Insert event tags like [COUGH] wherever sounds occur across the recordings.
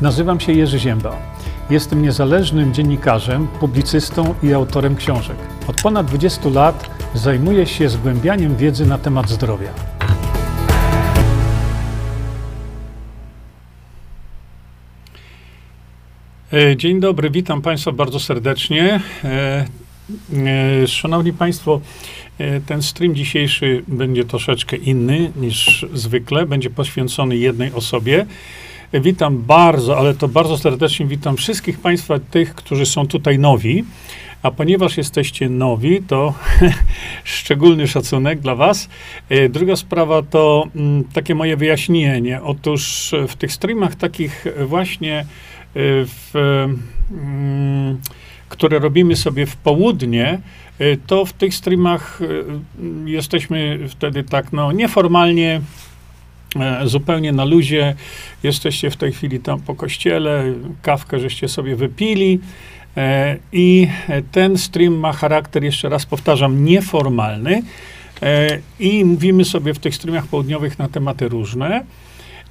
Nazywam się Jerzy Zięba. Jestem niezależnym dziennikarzem, publicystą i autorem książek. Od ponad 20 lat zajmuję się zgłębianiem wiedzy na temat zdrowia. E, dzień dobry, witam Państwa bardzo serdecznie. E, e, szanowni Państwo, ten stream dzisiejszy będzie troszeczkę inny niż zwykle. Będzie poświęcony jednej osobie. Witam bardzo, ale to bardzo serdecznie witam wszystkich Państwa, tych, którzy są tutaj nowi. A ponieważ jesteście nowi, to [LAUGHS] szczególny szacunek dla Was. Druga sprawa to mm, takie moje wyjaśnienie. Otóż w tych streamach takich właśnie w, mm, które robimy sobie w południe, y, to w tych streamach jesteśmy wtedy tak, no, nieformalnie, e, zupełnie na luzie. Jesteście w tej chwili tam po kościele, kawkę żeście sobie wypili. E, I ten stream ma charakter, jeszcze raz powtarzam, nieformalny. E, I mówimy sobie w tych streamach południowych na tematy różne.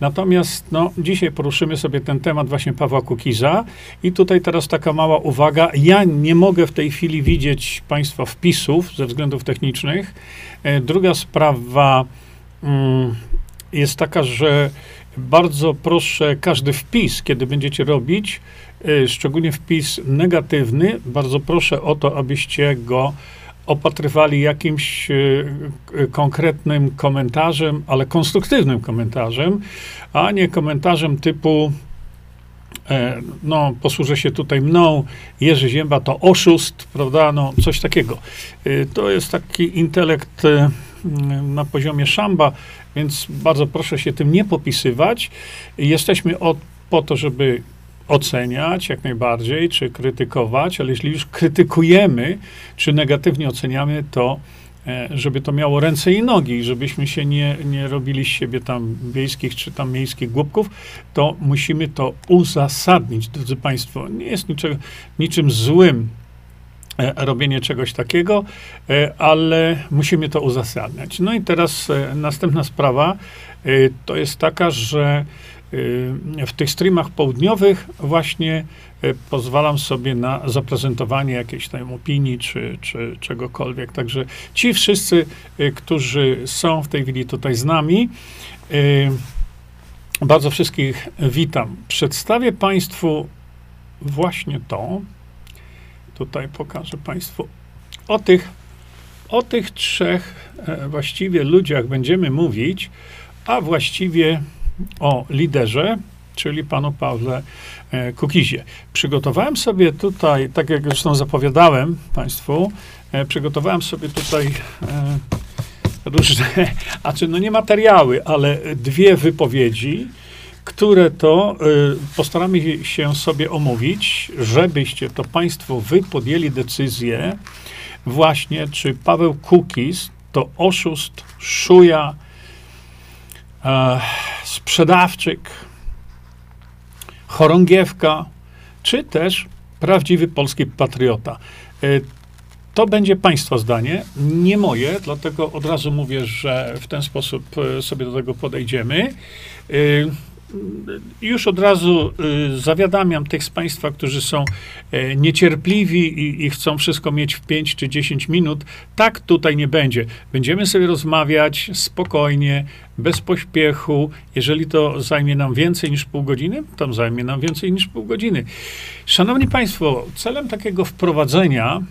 Natomiast no, dzisiaj poruszymy sobie ten temat właśnie Pawła Kukiza i tutaj teraz taka mała uwaga. Ja nie mogę w tej chwili widzieć Państwa wpisów ze względów technicznych. E, druga sprawa mm, jest taka, że bardzo proszę każdy wpis, kiedy będziecie robić, e, szczególnie wpis negatywny, bardzo proszę o to, abyście go opatrywali jakimś e, konkretnym komentarzem, ale konstruktywnym komentarzem, a nie komentarzem typu e, no, posłużę się tutaj mną, Jerzy Zięba to oszust, prawda, no, coś takiego. To jest taki intelekt na poziomie szamba, więc bardzo proszę się tym nie popisywać. Jesteśmy od, po to, żeby oceniać jak najbardziej, czy krytykować, ale jeśli już krytykujemy, czy negatywnie oceniamy, to e, żeby to miało ręce i nogi, żebyśmy się nie, nie robili z siebie tam wiejskich czy tam miejskich głupków, to musimy to uzasadnić, drodzy Państwo. Nie jest niczego, niczym złym robienie czegoś takiego, e, ale musimy to uzasadniać. No i teraz następna sprawa to jest taka, że w tych streamach południowych właśnie pozwalam sobie na zaprezentowanie jakiejś tam opinii czy, czy czegokolwiek. Także ci wszyscy, którzy są w tej chwili tutaj z nami, bardzo wszystkich witam. Przedstawię Państwu właśnie to. Tutaj pokażę Państwu o tych, o tych trzech e, właściwie ludziach będziemy mówić, a właściwie o liderze, czyli panu Pawle e, Kukizie. Przygotowałem sobie tutaj, tak jak zresztą zapowiadałem państwu, e, przygotowałem sobie tutaj różne, [LAUGHS] a czy no nie materiały, ale dwie wypowiedzi, które to postaramy się sobie omówić, żebyście to państwo wy podjęli decyzję właśnie, czy Paweł Kukiz to oszust, szuja, e, sprzedawczyk, chorągiewka, czy też prawdziwy polski patriota. E, to będzie Państwa zdanie, nie moje, dlatego od razu mówię, że w ten sposób e, sobie do tego podejdziemy. E, już od razu y, zawiadamiam tych z Państwa, którzy są e, niecierpliwi i, i, chcą wszystko mieć w 5 czy 10 minut. Tak tutaj nie będzie. Będziemy sobie rozmawiać spokojnie, bez pośpiechu. Jeżeli to zajmie nam więcej niż pół godziny, to zajmie nam więcej niż pół godziny. Szanowni Państwo, celem takiego wprowadzenia,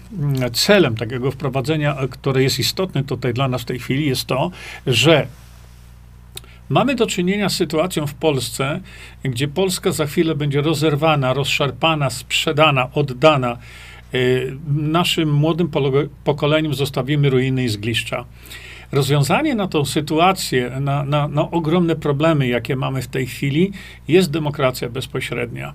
celem takiego wprowadzenia, które jest istotne tutaj dla nas w tej chwili, jest to, że Mamy do czynienia z sytuacją w Polsce, gdzie Polska za chwilę będzie rozerwana, rozszarpana, sprzedana, oddana. Y, naszym młodym pokoleniom zostawimy ruiny i zgliszcza. Rozwiązanie na tą sytuację, na, na, na ogromne problemy, jakie mamy w tej chwili, jest demokracja bezpośrednia.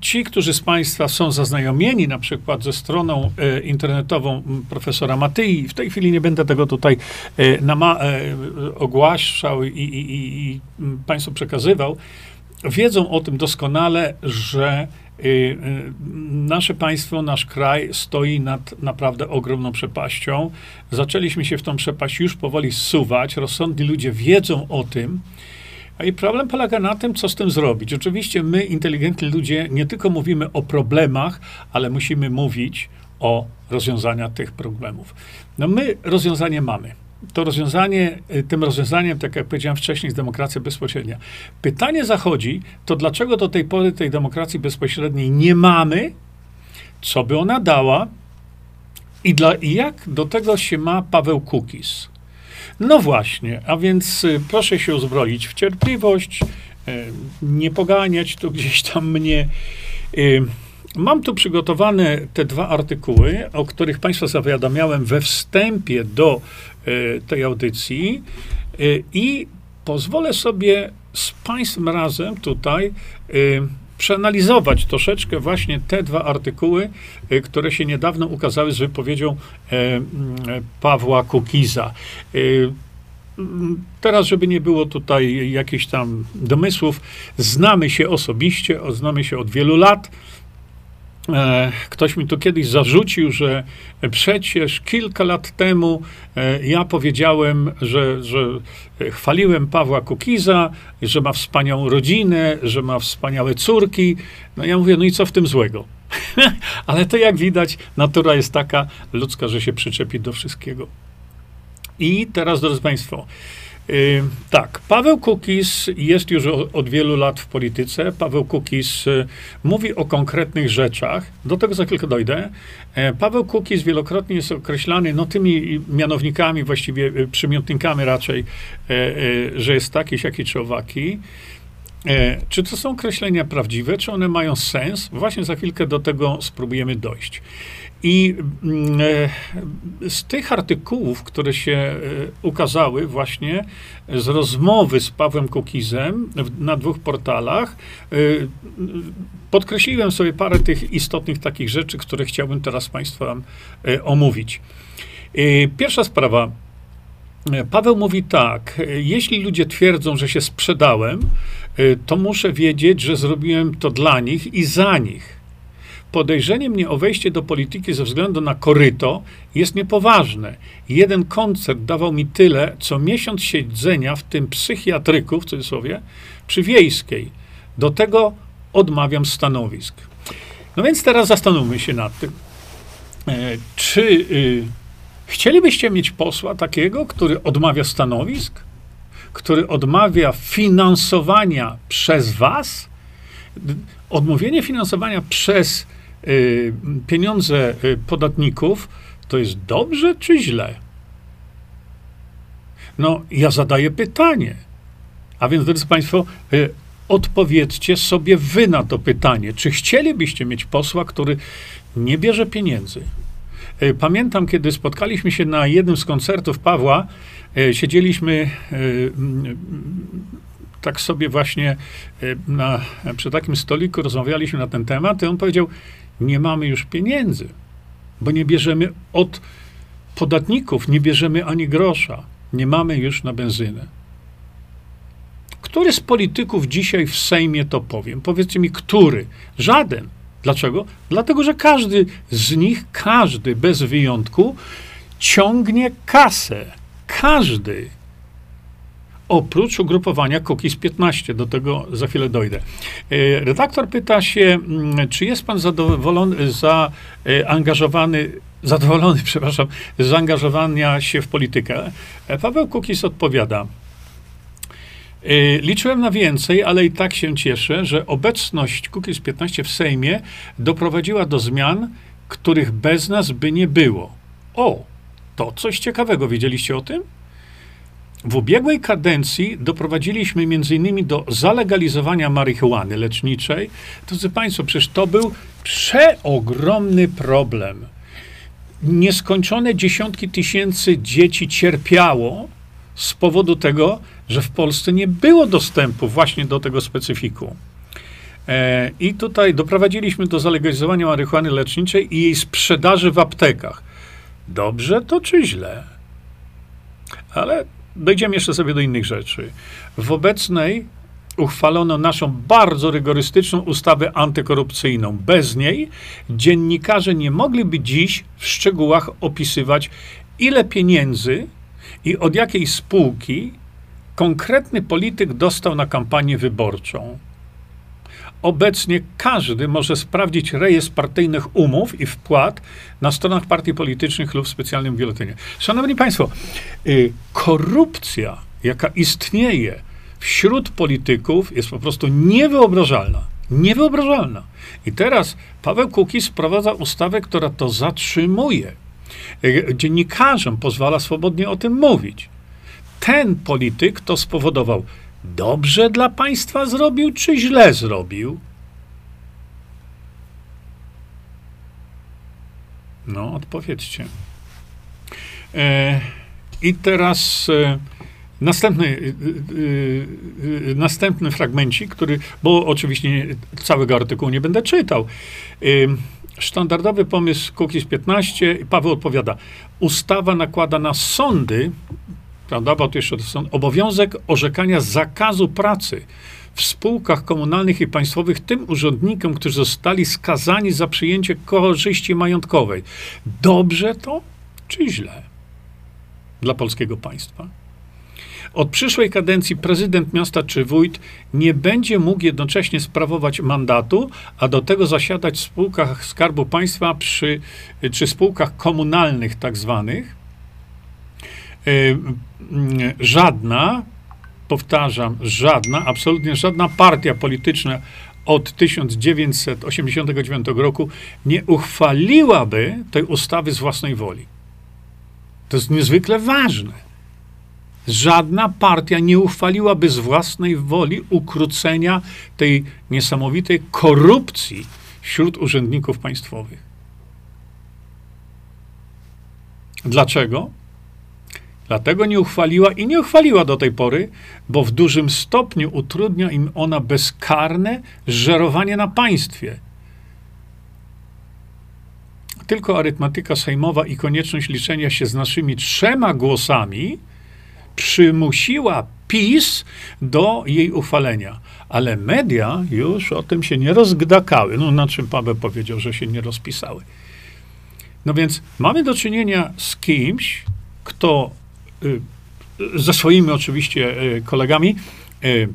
Ci, którzy z Państwa są zaznajomieni na przykład ze stroną e, internetową profesora Matyi, w tej chwili nie będę tego tutaj e, nama, e, ogłaszał i, i, i, Państwu przekazywał, wiedzą o tym doskonale, że e, e, nasze państwo, nasz kraj stoi nad naprawdę ogromną przepaścią. Zaczęliśmy się w tą przepaść już powoli zsuwać. Rozsądni ludzie wiedzą o tym. A i problem polega na tym, co z tym zrobić. Oczywiście my, inteligentni ludzie, nie tylko mówimy o problemach, ale musimy mówić o rozwiązaniach tych problemów. No my rozwiązanie mamy. To rozwiązanie, y, tym rozwiązaniem, tak jak powiedziałem wcześniej, jest demokracja bezpośrednia. Pytanie zachodzi, to dlaczego do tej pory tej demokracji bezpośredniej nie mamy, co by ona dała i, dla, i jak do tego się ma Paweł Kukis. No właśnie, a więc y, proszę się uzbroić w cierpliwość, y, nie poganiać tu gdzieś tam mnie. Y, mam tu przygotowane te dwa artykuły, o których Państwa zawiadamiałem we wstępie do tej audycji i pozwolę sobie z Państwem razem tutaj przeanalizować troszeczkę właśnie te dwa artykuły, y, które się niedawno ukazały z wypowiedzią e, mm, Pawła Kukiza. Y, mm, teraz, żeby nie było tutaj jakichś tam domysłów, znamy się osobiście, znamy się od wielu lat. E, ktoś mi tu kiedyś zarzucił, że przecież kilka lat temu e, ja powiedziałem, że, że chwaliłem Pawła Kukiza, że ma wspaniałą rodzinę, że ma wspaniałe córki. No ja mówię, no i co w tym złego? [LAUGHS] Ale to jak widać, natura jest taka ludzka, że się przyczepi do wszystkiego. I teraz, drodzy Państwo, tak, Paweł Kukis jest już od wielu lat w polityce. Paweł Kukis y, mówi o konkretnych rzeczach. Do tego za chwilkę dojdę. E, Paweł Kukis wielokrotnie jest określany no, tymi mianownikami, właściwie y, przymiotnikami raczej, e, e, że jest taki, siaki czy owaki. Czy to są określenia prawdziwe, czy one mają sens? Właśnie za chwilkę do tego spróbujemy dojść. I mm, e, z tych artykułów, które się e, ukazały właśnie z rozmowy z Pawłem Kukizem na dwóch portalach, e, podkreśliłem sobie parę tych istotnych takich rzeczy, które chciałbym teraz Państwa omówić. Pierwsza sprawa. Paweł mówi tak: Jeśli ludzie twierdzą, że się sprzedałem, to muszę wiedzieć, że zrobiłem to dla nich i za nich podejrzenie mnie o wejście do polityki ze względu na koryto jest niepoważne. Jeden koncert dawał mi tyle, co miesiąc siedzenia w tym psychiatryku, w cudzysłowie, przy Wiejskiej. Do tego odmawiam stanowisk. No więc teraz zastanówmy się nad tym. E, czy y, chcielibyście mieć posła takiego, który odmawia stanowisk? Który odmawia finansowania przez was? Odmówienie finansowania przez pieniądze y, podatników, to jest dobrze czy źle? No, ja zadaję pytanie. A więc, drodzy Państwo, y, odpowiedzcie sobie wy na to pytanie. Czy chcielibyście mieć posła, który nie bierze pieniędzy? Pamiętam, kiedy spotkaliśmy się na jednym z koncertów Pawła, siedzieliśmy tak sobie właśnie na, przy takim stoliku, rozmawialiśmy na ten temat i on powiedział, nie mamy już pieniędzy, bo nie bierzemy od podatników, nie bierzemy ani grosza. Nie mamy już na benzynę. Który z polityków dzisiaj w Sejmie to powiem? Powiedzcie mi, który? Żaden. Dlaczego? Dlatego, że każdy z nich, każdy bez wyjątku, ciągnie kasę. Każdy oprócz ugrupowania Kukiz 15. Do tego za chwilę dojdę. E, redaktor pyta się, mm, czy jest pan zadowolony, zaangażowany, zadowolony, [LAUGHS] przepraszam, z zaangażowania się w politykę? E, Paweł Kukiz odpowiada, e, Liczyłem na więcej, ale i tak się cieszę, że obecność Kukiz 15 w Sejmie doprowadziła do zmian, których bez nas by nie było. O, to coś ciekawego. Wiedzieliście o tym? W ubiegłej kadencji doprowadziliśmy m.in. do zalegalizowania marihuany leczniczej. Drodzy Państwo, przecież to był przeogromny problem. Nieskończone dziesiątki tysięcy dzieci cierpiało z powodu tego, że w Polsce nie było dostępu właśnie do tego specyfiku. E, I tutaj doprowadziliśmy do zalegalizowania marihuany leczniczej i jej sprzedaży w aptekach. Dobrze to czy źle? Ale dojdziemy jeszcze sobie do innych rzeczy. W obecnej uchwalono naszą bardzo rygorystyczną ustawę antykorupcyjną. Bez niej dziennikarze nie mogliby dziś w szczegółach opisywać, ile pieniędzy i od jakiej spółki konkretny polityk dostał na kampanię wyborczą. Obecnie każdy może sprawdzić rejestr partyjnych umów i wpłat na stronach partii politycznych lub w specjalnym biuletynie. Szanowni Państwo, y, korupcja, jaka istnieje wśród polityków, jest po prostu niewyobrażalna. Niewyobrażalna. I teraz Paweł Kukiz wprowadza ustawę, która to zatrzymuje. Y, dziennikarzom pozwala swobodnie o tym mówić. Ten polityk to spowodował dobrze dla państwa zrobił, czy źle zrobił? No, odpowiedzcie. E, I teraz e, następny, e, e, e następny fragmencik, który, bo oczywiście całego artykułu nie będę czytał. E, sztandardowy pomysł Kukiz 15, Paweł odpowiada, ustawa nakłada na sądy prawda, bo to jeszcze są obowiązek orzekania zakazu pracy w spółkach komunalnych i państwowych tym urzędnikom, którzy zostali skazani za przyjęcie korzyści majątkowej. Dobrze to, czy źle dla polskiego państwa? Od przyszłej kadencji prezydent miasta czy wójt nie będzie mógł jednocześnie sprawować mandatu, a do tego zasiadać w spółkach Skarbu Państwa przy, czy spółkach komunalnych tak zwanych, żadna, powtarzam, żadna, absolutnie żadna partia polityczna od 1989 roku nie uchwaliłaby tej ustawy z własnej woli. To jest niezwykle ważne. Żadna partia nie uchwaliłaby z własnej woli ukrócenia tej niesamowitej korupcji wśród urzędników państwowych. Dlaczego? Dlatego nie uchwaliła i nie uchwaliła do tej pory, bo w dużym stopniu utrudnia im ona bezkarne żerowanie na państwie. Tylko arytmetyka sejmowa i konieczność liczenia się z naszymi trzema głosami przymusiła PiS do jej uchwalenia. Ale media już o tym się nie rozgdakały. No, na czym Paweł powiedział, że się nie rozpisały. No więc mamy do czynienia z kimś, kto ze swoimi oczywiście y, kolegami, y,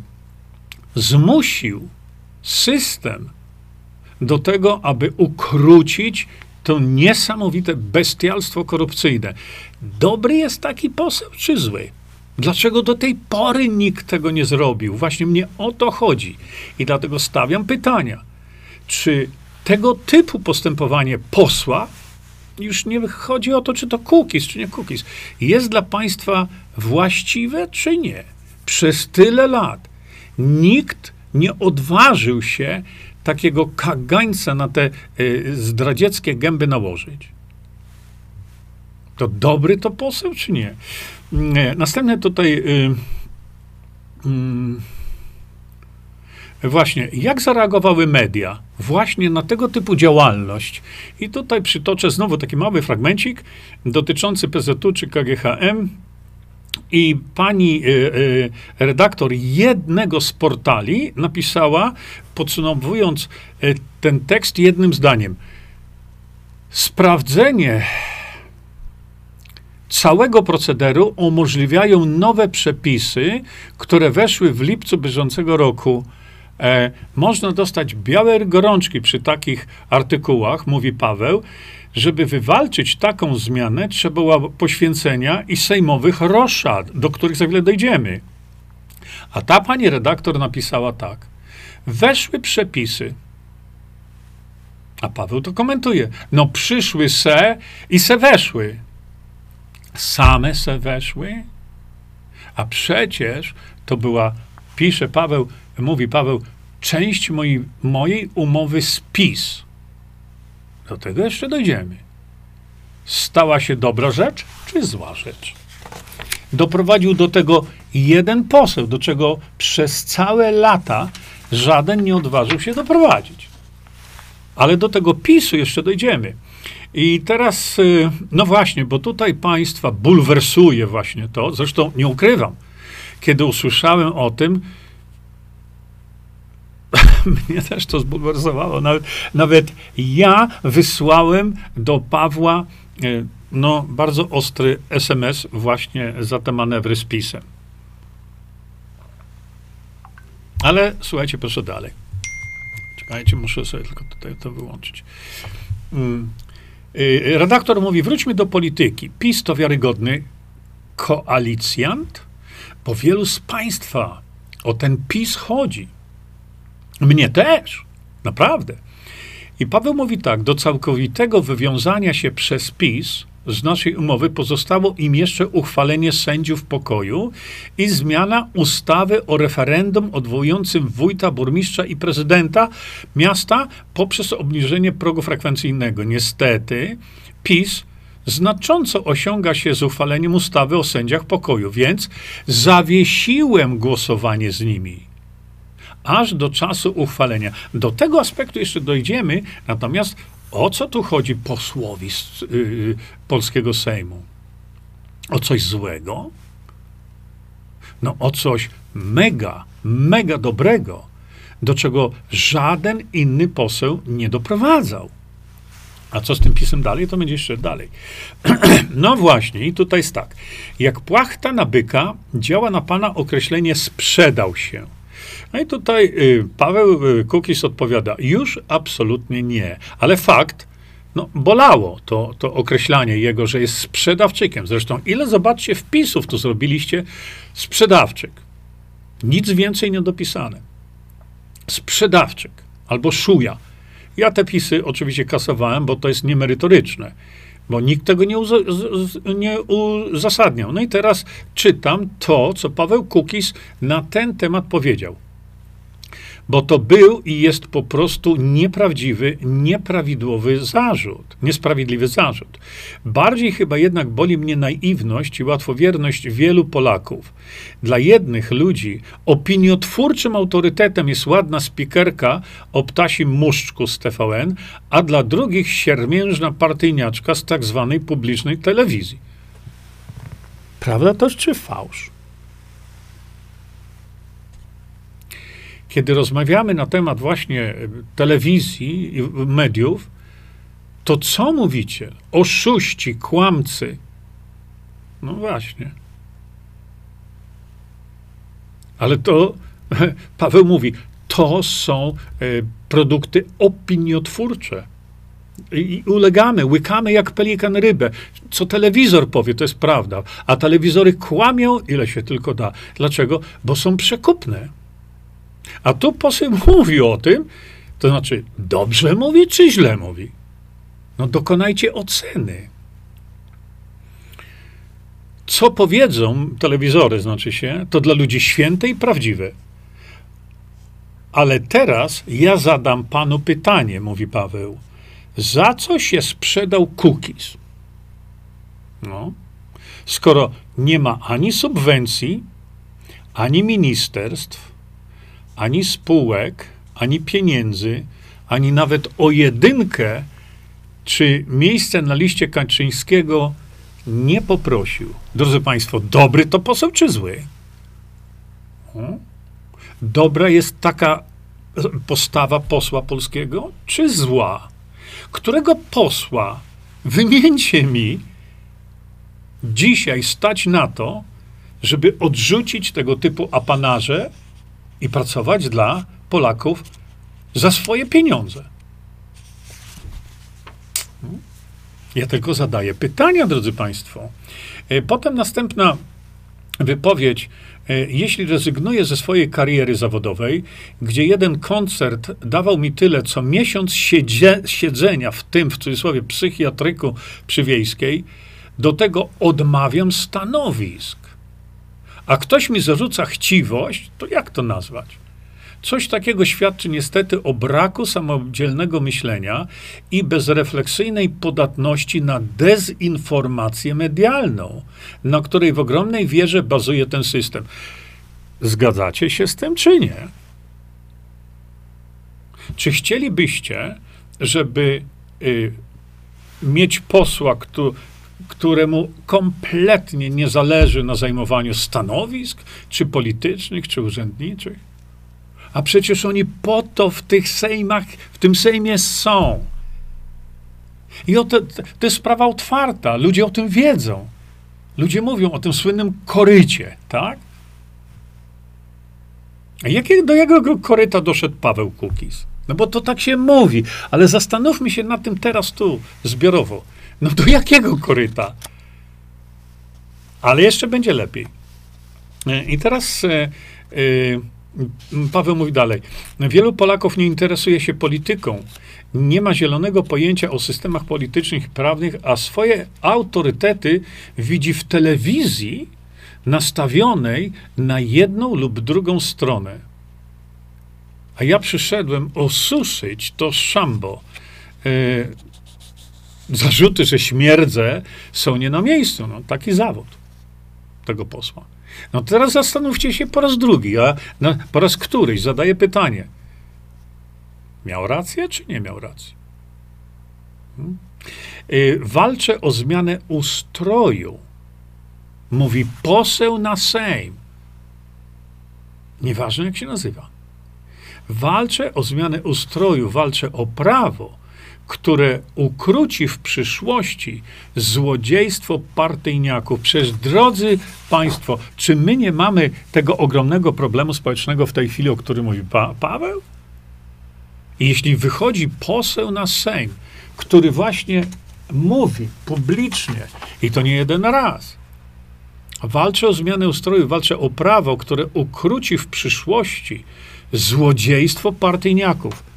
zmusił system do tego, aby ukrócić to niesamowite bestialstwo korupcyjne. Dobry jest taki poseł, czy zły? Dlaczego do tej pory nikt tego nie zrobił? Właśnie mnie o to chodzi. I dlatego stawiam pytania. Czy tego typu postępowanie posła już nie chodzi o to, czy to cookies, czy nie cookies. Jest dla państwa właściwe, czy nie. Przez tyle lat nikt nie odważył się takiego kagańca na te y, zdradzieckie gęby nałożyć. To dobry to poseł, czy nie? nie. Następne tutaj. Y, y, Właśnie, jak zareagowały media właśnie na tego typu działalność? I tutaj przytoczę znowu taki mały fragmencik dotyczący PZU czy KGHM. I pani y, y, redaktor jednego z portali napisała, podsumowując y, ten tekst jednym zdaniem. Sprawdzenie całego procederu umożliwiają nowe przepisy, które weszły w lipcu bieżącego roku E, można dostać białe gorączki przy takich artykułach, mówi Paweł. Żeby wywalczyć taką zmianę, trzeba poświęcenia i sejmowych roszad, do których za chwilę dojdziemy. A ta pani redaktor napisała tak. Weszły przepisy. A Paweł to komentuje. No przyszły se i se weszły. Same se weszły? A przecież to była, pisze Paweł, mówi Paweł, część mojej, mojej umowy z PiS. Do tego jeszcze dojdziemy. Stała się dobra rzecz, czy zła rzecz? Doprowadził do tego jeden poseł, do czego przez całe lata żaden nie odważył się doprowadzić. Ale do tego PiSu jeszcze dojdziemy. I teraz, y, no właśnie, bo tutaj państwa bulwersuje właśnie to, zresztą nie ukrywam, kiedy usłyszałem o tym, [LAUGHS] mnie też to zbulwersowało. Nawet, nawet ja wysłałem do Pawła e, no, bardzo ostry SMS właśnie za te manewry z pisem. Ale słuchajcie, proszę dalej. Czekajcie, muszę sobie tylko tutaj to wyłączyć. Mm. Y, redaktor mówi, wróćmy do polityki. PiS to wiarygodny koalicjant, bo wielu z państwa o ten PiS chodzi. Mnie też. Naprawdę. I Paweł mówi tak, do całkowitego wywiązania się przez PiS z naszej umowy pozostało im jeszcze uchwalenie sędziów pokoju i zmiana ustawy o referendum odwołującym wójta, burmistrza i prezydenta miasta poprzez obniżenie progu frekwencyjnego. Niestety PiS znacząco osiąga się z uchwaleniem ustawy o sędziach pokoju, więc zawiesiłem głosowanie z nimi aż do czasu uchwalenia. Do tego aspektu jeszcze dojdziemy, natomiast o co tu chodzi posłowi z yy, polskiego Sejmu? O coś złego? No o coś mega, mega dobrego, do czego żaden inny poseł nie doprowadzał. A co z tym pisem dalej, to będzie jeszcze dalej. [CLEARS THROAT] no właśnie, i tutaj jest tak. Jak płachta na byka, działa na pana określenie sprzedał się. No i tutaj y, Paweł y, Kukis odpowiada, już absolutnie nie. Ale fakt, no, bolało to, to określanie jego, że jest sprzedawczykiem. Zresztą, ile zobaczcie wpisów tu zrobiliście? Sprzedawczyk. Nic więcej nie dopisane. Sprzedawczyk albo szuja. Ja te pisy oczywiście kasowałem, bo to jest niemerytoryczne, bo nikt tego nie, nie uzasadniał. No i teraz czytam to, co Paweł Kukis na ten temat powiedział bo to był i jest po prostu nieprawdziwy, nieprawidłowy zarzut, niesprawiedliwy zarzut. Bardziej chyba jednak boli mnie naiwność i łatwowierność wielu Polaków. Dla jednych ludzi opiniotwórczym autorytetem jest ładna spikerka o ptasim muszczku z TVN, a dla drugich siermiężna partyjniaczka z tak zwanej publicznej telewizji. Prawda to czy fałsz? Kiedy rozmawiamy na temat właśnie telewizji i mediów, to co mówicie? Oszuści, kłamcy. No właśnie. Ale to [LAUGHS] Paweł mówi, to są e, produkty opiniotwórcze. I ulegamy, łykamy jak pelikan rybę. Co telewizor powie, to jest prawda. A telewizory kłamią, ile się tylko da. Dlaczego? Bo są przekupne. A tu poseł mówi o tym, to znaczy dobrze mówi, czy źle mówi? No dokonajcie oceny. Co powiedzą telewizory, znaczy się, to dla ludzi święte i prawdziwe. Ale teraz ja zadam panu pytanie, mówi Paweł. Za co się sprzedał cookies? No, skoro nie ma ani subwencji, ani ministerstw, ani spółek, ani pieniędzy, ani nawet o jedynkę, czy miejsce na liście Kaczyńskiego nie poprosił. Drodzy Państwo, dobry to poseł czy zły? Dobra jest taka postawa posła polskiego, czy zła? Którego posła wymieńcie mi dzisiaj stać na to, żeby odrzucić tego typu apanarze i pracować dla Polaków za swoje pieniądze. Ja tylko zadaję pytania, drodzy Państwo. E, potem następna wypowiedź. E, jeśli rezygnuję ze swojej kariery zawodowej, gdzie jeden koncert dawał mi tyle, co miesiąc siedzie, siedzenia w tym, w cudzysłowie, psychiatryku przywiejskiej, do tego odmawiam stanowisk a ktoś mi zarzuca chciwość, to jak to nazwać? Coś takiego świadczy niestety o braku samodzielnego myślenia i bezrefleksyjnej podatności na dezinformację medialną, na której w ogromnej wierze bazuje ten system. Zgadzacie się z tym, czy nie? Czy chcielibyście, żeby y, mieć posła, który, któremu kompletnie nie zależy na zajmowaniu stanowisk, czy politycznych, czy urzędniczych. A przecież oni po to w tych sejmach, w tym sejmie są. I o to, to jest sprawa otwarta. Ludzie o tym wiedzą. Ludzie mówią o tym słynnym korycie, tak? Jakie, do jakiego koryta doszedł Paweł Kukis? No bo to tak się mówi, ale zastanówmy się nad tym teraz tu, zbiorowo. No do jakiego koryta? Ale jeszcze będzie lepiej. E, I teraz e, e, Paweł mówi dalej. Wielu Polaków nie interesuje się polityką. Nie ma zielonego pojęcia o systemach politycznych i prawnych, a swoje autorytety widzi w telewizji nastawionej na jedną lub drugą stronę. A ja przyszedłem osuszyć to szambo. Zarzuty, że śmierdzę, są nie na miejscu. No, taki zawód tego posła. No teraz zastanówcie się po raz drugi, a no, po raz któryś zadaję pytanie. Miał rację, czy nie miał racji? Hmm? Y, walczę o zmianę ustroju. Mówi poseł na Sejm. Nieważne, jak się nazywa. Walczę o zmianę ustroju, walczę o prawo, które ukróci w przyszłości złodziejstwo partyjniaków. Przecież, drodzy Państwo, czy my nie mamy tego ogromnego problemu społecznego w tej chwili, o którym mówi pa Paweł? Jeśli wychodzi poseł na Sejm, który właśnie mówi publicznie, i to nie jeden raz, walczy o zmianę ustroju, walczy o prawo, które ukróci w przyszłości złodziejstwo partyjniaków.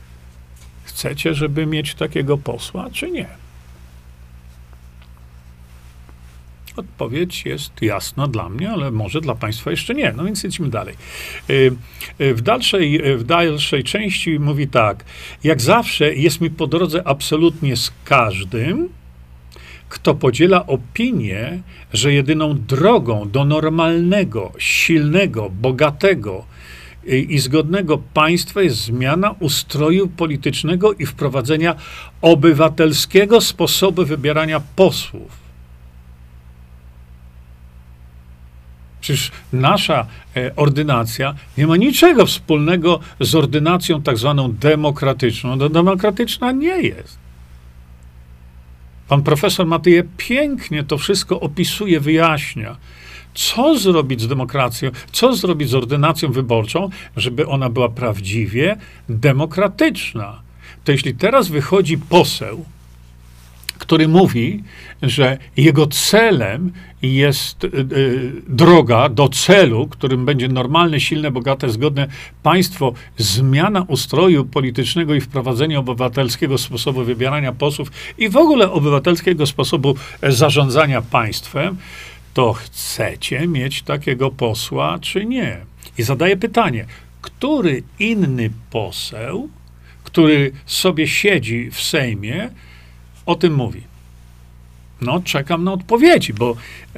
Chcecie, żeby mieć takiego posła, czy nie? Odpowiedź jest jasna dla mnie, ale może dla Państwa jeszcze nie. No więc jedźmy dalej. Y, y, w dalszej, w dalszej części mówi tak. Jak zawsze jest mi po drodze absolutnie z każdym, kto podziela opinię, że jedyną drogą do normalnego, silnego, bogatego, i zgodnego państwa jest zmiana ustroju politycznego i wprowadzenia obywatelskiego sposobu wybierania posłów. Przecież nasza e, ordynacja nie ma niczego wspólnego z ordynacją tak zwaną demokratyczną. No, demokratyczna nie jest. Pan profesor Matyje pięknie to wszystko opisuje, wyjaśnia co zrobić z demokracją, co zrobić z ordynacją wyborczą, żeby ona była prawdziwie demokratyczna. To jeśli teraz wychodzi poseł, który mówi, że jego celem jest y, y, droga do celu, którym będzie normalne, silne, bogate, zgodne państwo, zmiana ustroju politycznego i wprowadzenie obywatelskiego sposobu wybierania posłów i w ogóle obywatelskiego sposobu zarządzania państwem, to chcecie mieć takiego posła, czy nie? I zadaję pytanie, który inny poseł, który sobie siedzi w Sejmie, o tym mówi? No, czekam na odpowiedzi, bo,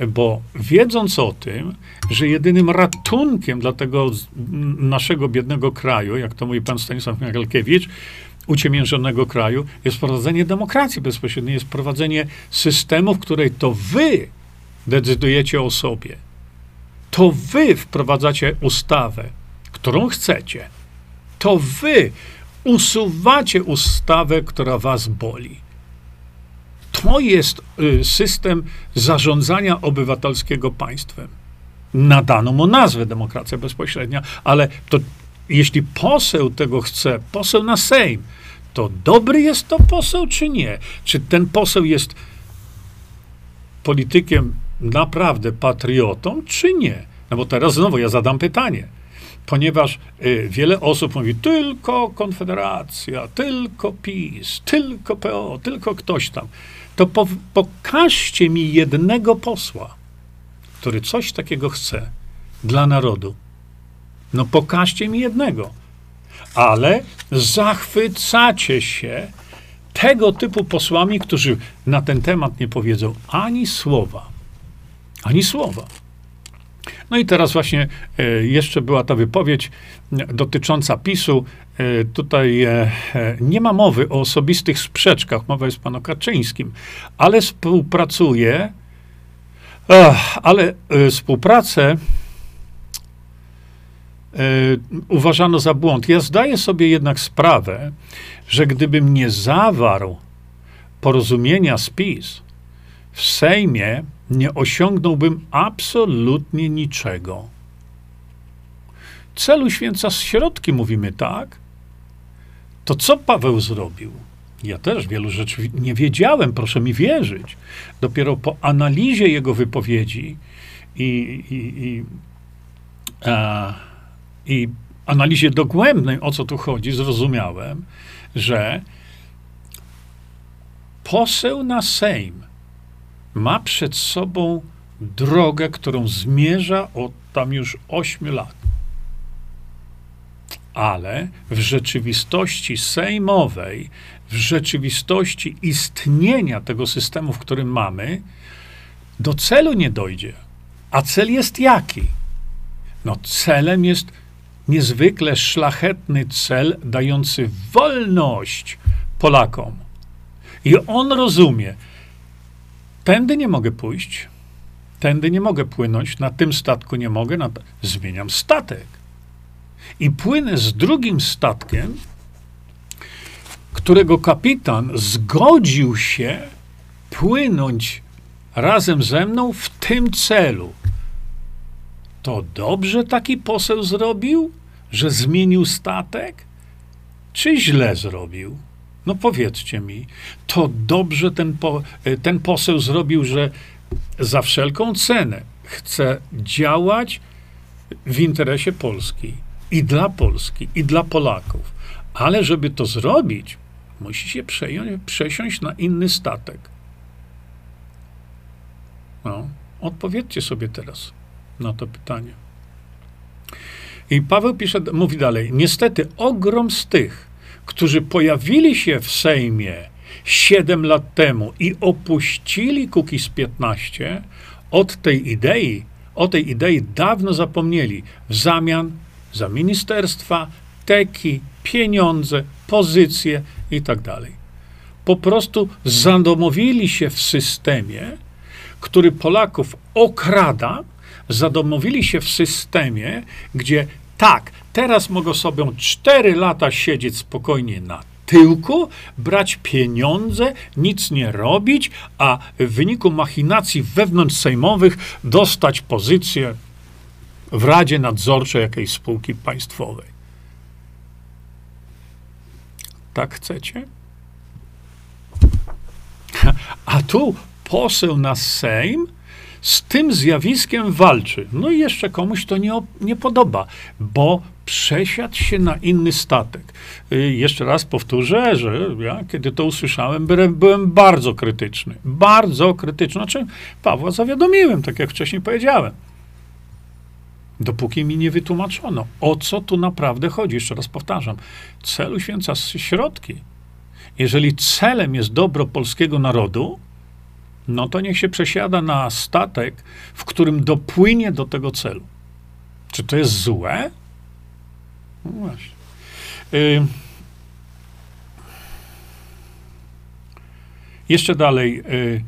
bo wiedząc o tym, że jedynym ratunkiem dla tego naszego biednego kraju, jak to mówi pan Stanisław Miachalkiewicz, uciemiężonego kraju, jest prowadzenie demokracji bezpośredniej, jest prowadzenie systemu, w której to wy decydujecie o sobie. To wy wprowadzacie ustawę, którą chcecie. To wy usuwacie ustawę, która was boli. To jest y, system zarządzania obywatelskiego państwem. Nadano mu nazwę demokracja bezpośrednia, ale to jeśli poseł tego chce, poseł na Sejm, to dobry jest to poseł, czy nie? Czy ten poseł jest politykiem naprawdę patriotą, czy nie? No bo teraz znowu ja zadam pytanie. Ponieważ y, wiele osób mówi tylko Konfederacja, tylko PiS, tylko PO, tylko ktoś tam. To po, pokażcie mi jednego posła, który coś takiego chce dla narodu. No pokażcie mi jednego. Ale zachwycacie się tego typu posłami, którzy na ten temat nie powiedzą ani słowa ani słowa. No i teraz właśnie e, jeszcze była ta wypowiedź dotycząca PiSu. E, tutaj e, nie ma mowy o osobistych sprzeczkach, mowa jest panu Kaczyńskim, ale współpracuje, ale współpracę uważano za błąd. Ja zdaję sobie jednak sprawę, że gdybym nie zawarł porozumienia z PiS w Sejmie, nie osiągnąłbym absolutnie niczego. celu święca środki mówimy, tak? To co Paweł zrobił? Ja też wielu rzeczy nie wiedziałem, proszę mi wierzyć. Dopiero po analizie jego wypowiedzi i, i, i, a, i analizie dogłębnej, o co tu chodzi, zrozumiałem, że poseł na Sejm ma przed sobą drogę, którą zmierza od tam już ośmiu lat. Ale w rzeczywistości sejmowej, w rzeczywistości istnienia tego systemu, w którym mamy, do celu nie dojdzie. A cel jest jaki? No, celem jest niezwykle szlachetny cel dający wolność Polakom. I on rozumie, tędy nie mogę pójść, tędy nie mogę płynąć, na tym statku nie mogę, na zmieniam statek. I płynę z drugim statkiem, którego kapitan zgodził się płynąć razem ze mną w tym celu. To dobrze taki poseł zrobił, że zmienił statek? Czy źle zrobił? No powiedzcie mi, to dobrze ten, po, ten poseł zrobił, że za wszelką cenę chce działać w interesie Polski i dla Polski, i dla Polaków. Ale żeby to zrobić, musi się przejąć, przesiąść na inny statek. No, odpowiedzcie sobie teraz na to pytanie. I Paweł pisze, mówi dalej, niestety ogrom z tych, którzy pojawili się w Sejmie 7 lat temu i opuścili Kukiz 15, od tej idei, o tej idei dawno zapomnieli. W zamian za ministerstwa, teki, pieniądze, pozycje i tak. Po prostu zadomowili się w systemie, który Polaków okrada, zadomowili się w systemie, gdzie tak, teraz mogą sobie 4 lata siedzieć spokojnie na tyłku, brać pieniądze, nic nie robić, a w wyniku machinacji wewnątrzsejmowych dostać pozycję w Radzie Nadzorczej jakiejś spółki państwowej. Tak chcecie? A tu poseł na Sejm z tym zjawiskiem walczy. No i jeszcze komuś to nie, nie podoba, bo przesiadł się na inny statek. Y, jeszcze raz powtórzę, że ja, kiedy to usłyszałem, byłem, byłem bardzo krytyczny. Bardzo krytyczny. Znaczy, Pawła zawiadomiłem, tak jak wcześniej powiedziałem. Dopóki mi nie wytłumaczono, o co tu naprawdę chodzi. Jeszcze raz powtarzam. Celu święca środki. Jeżeli celem jest dobro polskiego narodu, no to niech się przesiada na statek, w którym dopłynie do tego celu. Czy to jest złe? No właśnie. Y jeszcze dalej, y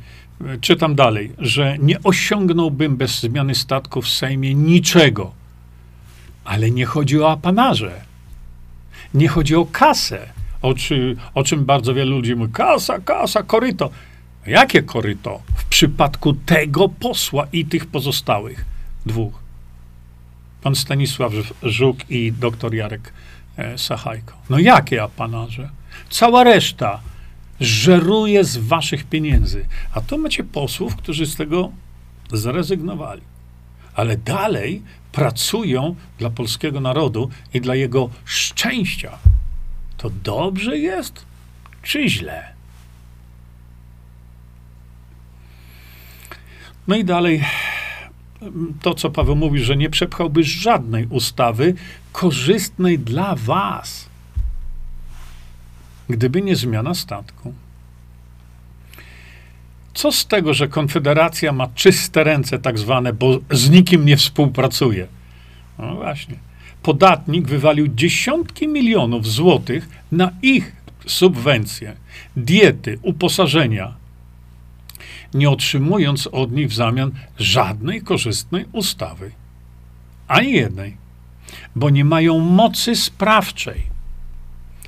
czytam dalej, że nie osiągnąłbym bez zmiany statku w Sejmie niczego. Ale nie chodzi o apanarze. Nie chodzi o kasę, o, czy, o czym bardzo wielu ludzi mówi. Kasa, kasa, koryto. Jakie koryto w przypadku tego posła i tych pozostałych dwóch? Pan Stanisław Żuk i doktor Jarek e, Sachajko. No jakie apanarze? Cała reszta żeruje z waszych pieniędzy. A to macie posłów, którzy z tego zrezygnowali. Ale dalej pracują dla polskiego narodu i dla jego szczęścia. To dobrze jest, czy źle? No i dalej to, co Paweł mówi, że nie przepchałby żadnej ustawy korzystnej dla was, gdyby nie zmiana statku. Co z tego, że Konfederacja ma czyste ręce, tak zwane, bo z nikim nie współpracuje? No właśnie. Podatnik wywalił dziesiątki milionów złotych na ich subwencje, diety, uposażenia, nie otrzymując od nich w zamian żadnej korzystnej ustawy. Ani jednej, bo nie mają mocy sprawczej.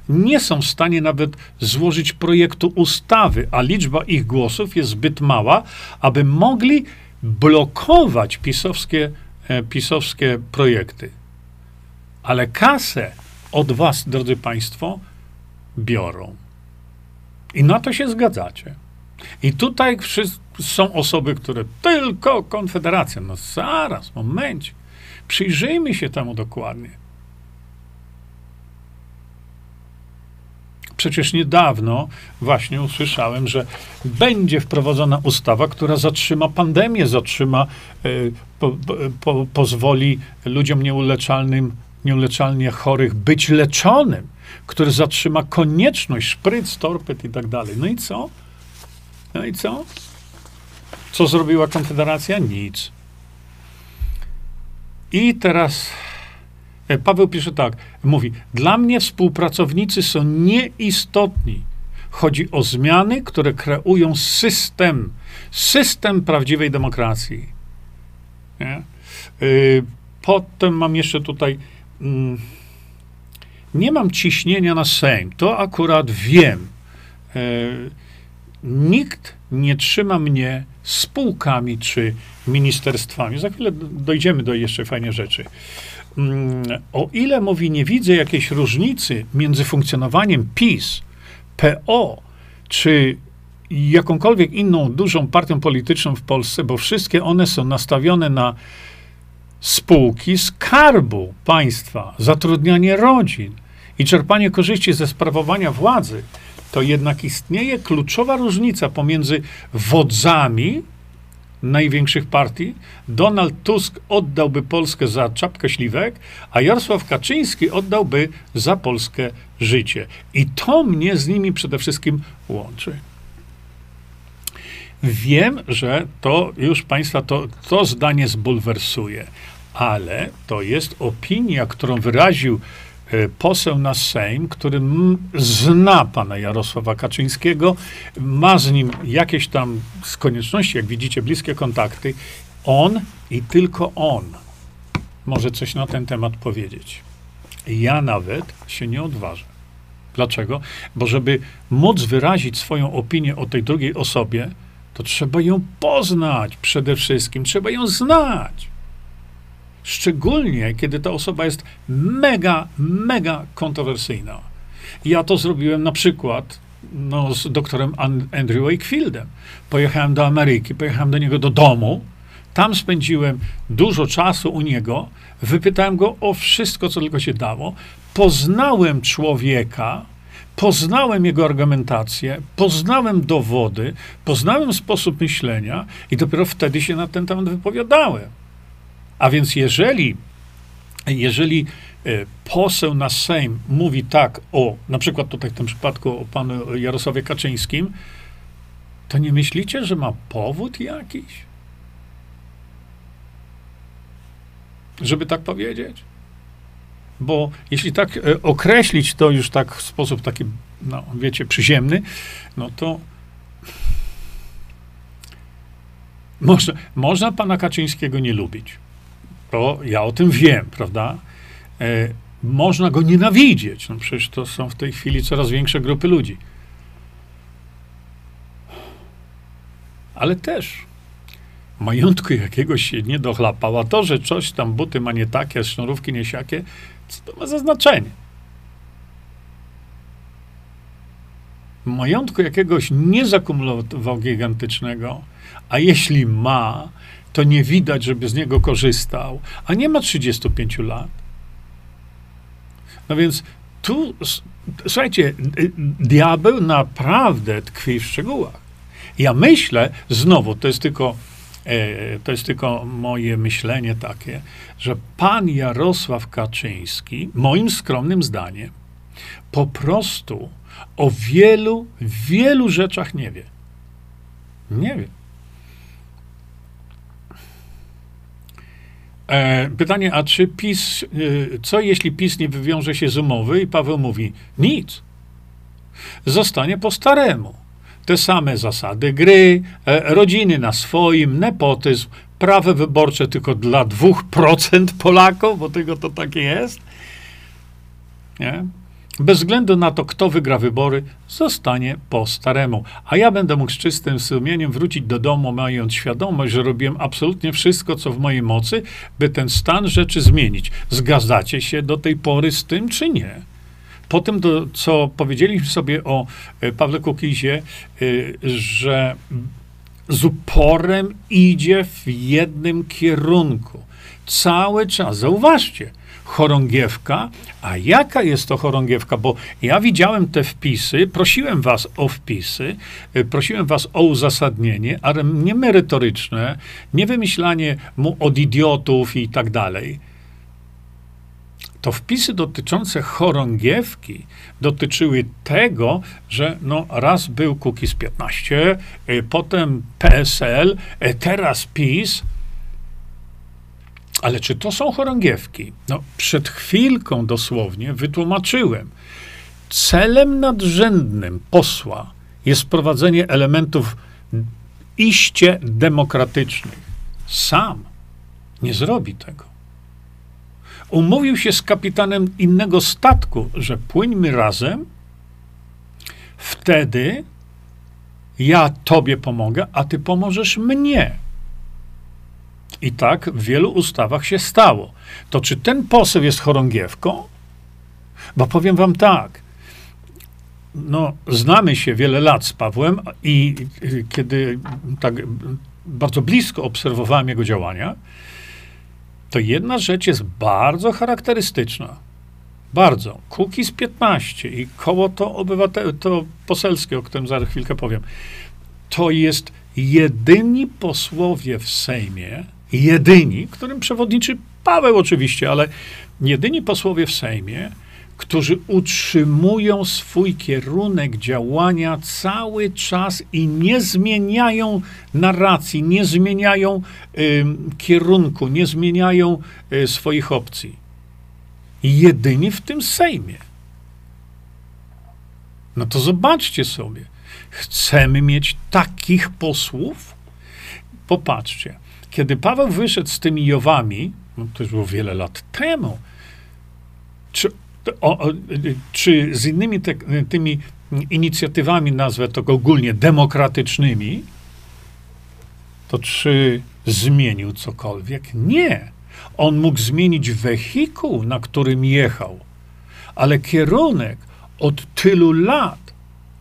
Nie są w stanie nawet złożyć projektu ustawy, a liczba ich głosów jest zbyt mała, aby mogli blokować pisowskie, e, pisowskie projekty. ale kasę od was, drodzy Państwo, biorą. I na to się zgadzacie. I tutaj są osoby, które tylko Konfederacja. No zaraz, momencie. Przyjrzyjmy się temu dokładnie. Przecież niedawno właśnie usłyszałem, że będzie wprowadzona ustawa, która zatrzyma pandemię, zatrzyma, y, po, po, pozwoli ludziom nieuleczalnym, nieuleczalnie chorych być leczonym, który zatrzyma konieczność szpryc, torped i tak dalej. No i co? No i co? Co zrobiła Konfederacja? Nic. I teraz e, Paweł pisze tak, mówi, dla mnie współpracownicy są nieistotni. Chodzi o zmiany, które kreują system, system prawdziwej demokracji. Nie? Yy, potem mam jeszcze tutaj, mm, nie mam ciśnienia na Sejm, to akurat wiem. Nikt nie trzyma mnie spółkami czy ministerstwami. Za chwilę dojdziemy do jeszcze fajnej rzeczy. Mm, o ile mówi, nie widzę jakiejś różnicy między funkcjonowaniem PiS, PO, czy jakąkolwiek inną dużą partią polityczną w Polsce, bo wszystkie one są nastawione na spółki skarbu państwa, zatrudnianie rodzin i czerpanie korzyści ze sprawowania władzy, to jednak istnieje kluczowa różnica pomiędzy wodzami największych partii. Donald Tusk oddałby Polskę za czapkę śliwek, a Jarosław Kaczyński oddałby za Polskę życie. I to mnie z nimi przede wszystkim łączy. Wiem, że to już Państwa to, to zdanie zbulwersuje, ale to jest opinia, którą wyraził poseł na Sejm, który zna pana Jarosława Kaczyńskiego, ma z nim jakieś tam z konieczności, jak widzicie, bliskie kontakty. On i tylko on może coś na ten temat powiedzieć. Ja nawet się nie odważę. Dlaczego? Bo żeby móc wyrazić swoją opinię o tej drugiej osobie, to trzeba ją poznać przede wszystkim, trzeba ją znać. Szczególnie, kiedy ta osoba jest mega, mega kontrowersyjna. Ja to zrobiłem na przykład no, z doktorem Andrew Wakefieldem. Pojechałem do Ameryki, pojechałem do niego do domu. Tam spędziłem dużo czasu u niego. Wypytałem go o wszystko, co tylko się dało. Poznałem człowieka, poznałem jego argumentację, poznałem dowody, poznałem sposób myślenia i dopiero wtedy się na ten temat wypowiadałem. A więc jeżeli, jeżeli e, poseł na Sejm mówi tak o, na przykład tutaj w tym przypadku o panu Jarosławie Kaczyńskim, to nie myślicie, że ma powód jakiś? Żeby tak powiedzieć? Bo jeśli tak e, określić to już tak w sposób taki, no wiecie, przyziemny, no to [LAUGHS] można, można pana Kaczyńskiego nie lubić. To ja o tym wiem, prawda? E, można go nienawidzieć. No przecież to są w tej chwili coraz większe grupy ludzi. Ale też majątku jakiegoś się nie dochlapał, a to, że coś tam, buty ma nie takie, sznurówki nie siakie, co to ma za znaczenie? Majątku jakiegoś nie zakumulował gigantycznego, a jeśli ma, to nie widać, żeby z niego korzystał, a nie ma 35 lat. No więc tu, słuchajcie, diabeł naprawdę tkwi w szczegółach. Ja myślę, znowu, to jest tylko, e, to jest tylko moje myślenie takie, że pan Jarosław Kaczyński, moim skromnym zdaniem, po prostu o wielu, wielu rzeczach nie wie. Nie wie. Pytanie, a czy PiS, e, co jeśli PiS nie wywiąże się z umowy? I Paweł mówi, nic. Zostanie po staremu. Te same zasady gry, e, rodziny na swoim, nepotyzm, prawo wyborcze tylko dla 2% Polaków, bo tego to takie jest. Nie? Bez względu na to, kto wygra wybory, zostanie po staremu. A ja będę mógł z czystym sumieniem wrócić do domu, mając świadomość, że robiłem absolutnie wszystko, co w mojej mocy, by ten stan rzeczy zmienić. Zgadzacie się do tej pory z tym, czy nie? Po tym, do, co powiedzieliśmy sobie o e, Pawle Kukizie, e, że z uporem idzie w jednym kierunku. Cały czas. Zauważcie, chorągiewka. A jaka jest to chorągiewka? Bo ja widziałem te wpisy, prosiłem was o wpisy, y, prosiłem was o uzasadnienie, ale nie merytoryczne, nie wymyślanie mu od idiotów i tak dalej. To wpisy dotyczące chorągiewki dotyczyły tego, że no raz był Kukiz 15, y, potem PSL, y, teraz PiS, ale czy to są chorągiewki? No, przed chwilką dosłownie wytłumaczyłem. Celem nadrzędnym posła jest wprowadzenie elementów iście demokratycznych. Sam nie zrobi tego. Umówił się z kapitanem innego statku, że płyńmy razem, wtedy ja tobie pomogę, a ty pomożesz mnie. I tak w wielu ustawach się stało. To czy ten poseł jest chorągiewką? Bo powiem wam tak. No, znamy się wiele lat z Pawłem i kiedy tak bardzo blisko obserwowałem jego działania, to jedna rzecz jest bardzo charakterystyczna. Bardzo. Kukiz 15 i koło to, obywatel, to poselskie, o którym za chwilkę powiem, to jest jedyni posłowie w Sejmie, jedyni, którym przewodniczy Paweł oczywiście, ale jedyni posłowie w Sejmie, którzy utrzymują swój kierunek działania cały czas i nie zmieniają narracji, nie zmieniają y, kierunku, nie zmieniają y, swoich opcji. Jedyni w tym Sejmie. No to zobaczcie sobie. Chcemy mieć takich posłów? Popatrzcie kiedy Paweł wyszedł z tymi Jowami, no to już było wiele lat temu, czy, o, o, czy z innymi te, tymi inicjatywami, nazwę to ogólnie demokratycznymi, to czy zmienił cokolwiek? Nie. On mógł zmienić wehikuł, na którym jechał, ale kierunek od tylu lat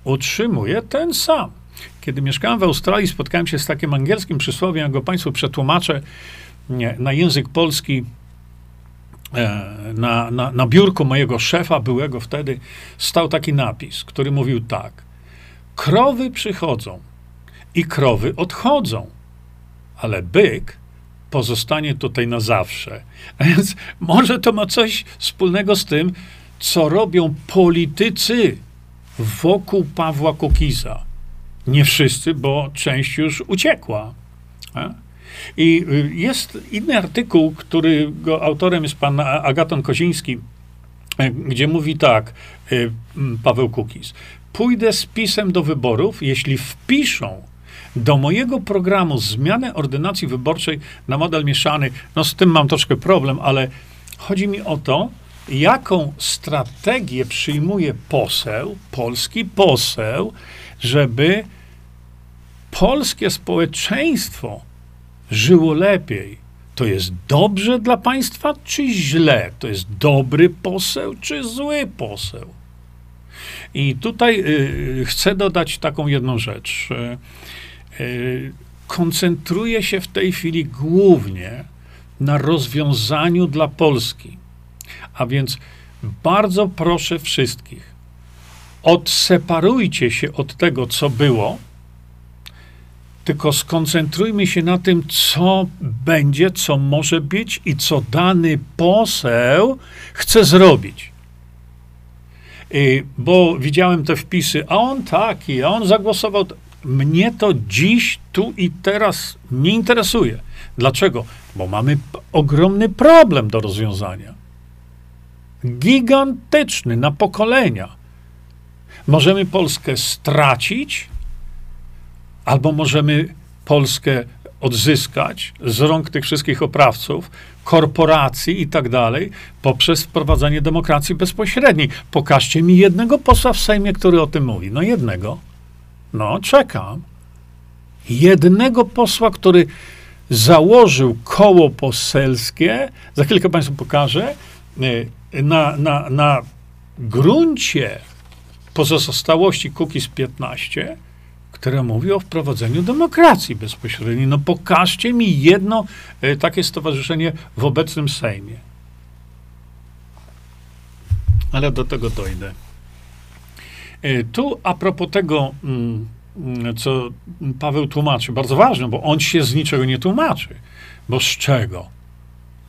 utrzymuje ten sam. Kiedy mieszkałem w Australii, spotkałem się z takim angielskim przysłowiem, jak go Państwu przetłumaczę na język polski. E, na, na, na biurku mojego szefa, byłego wtedy, stał taki napis, który mówił tak: Krowy przychodzą i krowy odchodzą, ale byk pozostanie tutaj na zawsze. A więc może to ma coś wspólnego z tym, co robią politycy wokół Pawła Kukiza. Nie wszyscy, bo część już uciekła. I y, jest inny artykuł, którego autorem jest pan Agaton Koziński, e, gdzie mówi tak, y, Paweł Kukiz. Pójdę z pisem do wyborów, jeśli wpiszą do mojego programu zmianę ordynacji wyborczej na model mieszany. No z tym mam troszkę problem, ale chodzi mi o to, jaką strategię przyjmuje poseł, polski poseł, żeby polskie społeczeństwo żyło lepiej, to jest dobrze dla państwa, czy źle? To jest dobry poseł, czy zły poseł? I tutaj y, chcę dodać taką jedną rzecz. Y, y, koncentruję się w tej chwili głównie na rozwiązaniu dla Polski. A więc bardzo proszę wszystkich, odseparujcie się od tego, co było, tylko skoncentrujmy się na tym, co będzie, co może być i co dany poseł chce zrobić. I, bo widziałem te wpisy, a on taki, a on zagłosował. Mnie to dziś, tu i teraz nie interesuje. Dlaczego? Bo mamy ogromny problem do rozwiązania. Gigantyczny na pokolenia. Możemy Polskę stracić, albo możemy Polskę odzyskać z rąk tych wszystkich oprawców, korporacji i tak dalej, poprzez wprowadzenie demokracji bezpośredniej. Pokażcie mi jednego posła w Sejmie, który o tym mówi. No jednego. No, czekam. Jednego posła, który założył koło poselskie, za chwilkę Państwu pokażę, y, na, na, na gruncie pozostałości Kukiz 15, które mówi o wprowadzeniu demokracji bezpośredniej. No pokażcie mi jedno y, takie stowarzyszenie w obecnym Sejmie. Ale do tego dojdę. Y, tu a propos tego, mm, mm, co Paweł tłumaczy, bardzo ważne, bo on się z niczego nie tłumaczy. Bo z czego?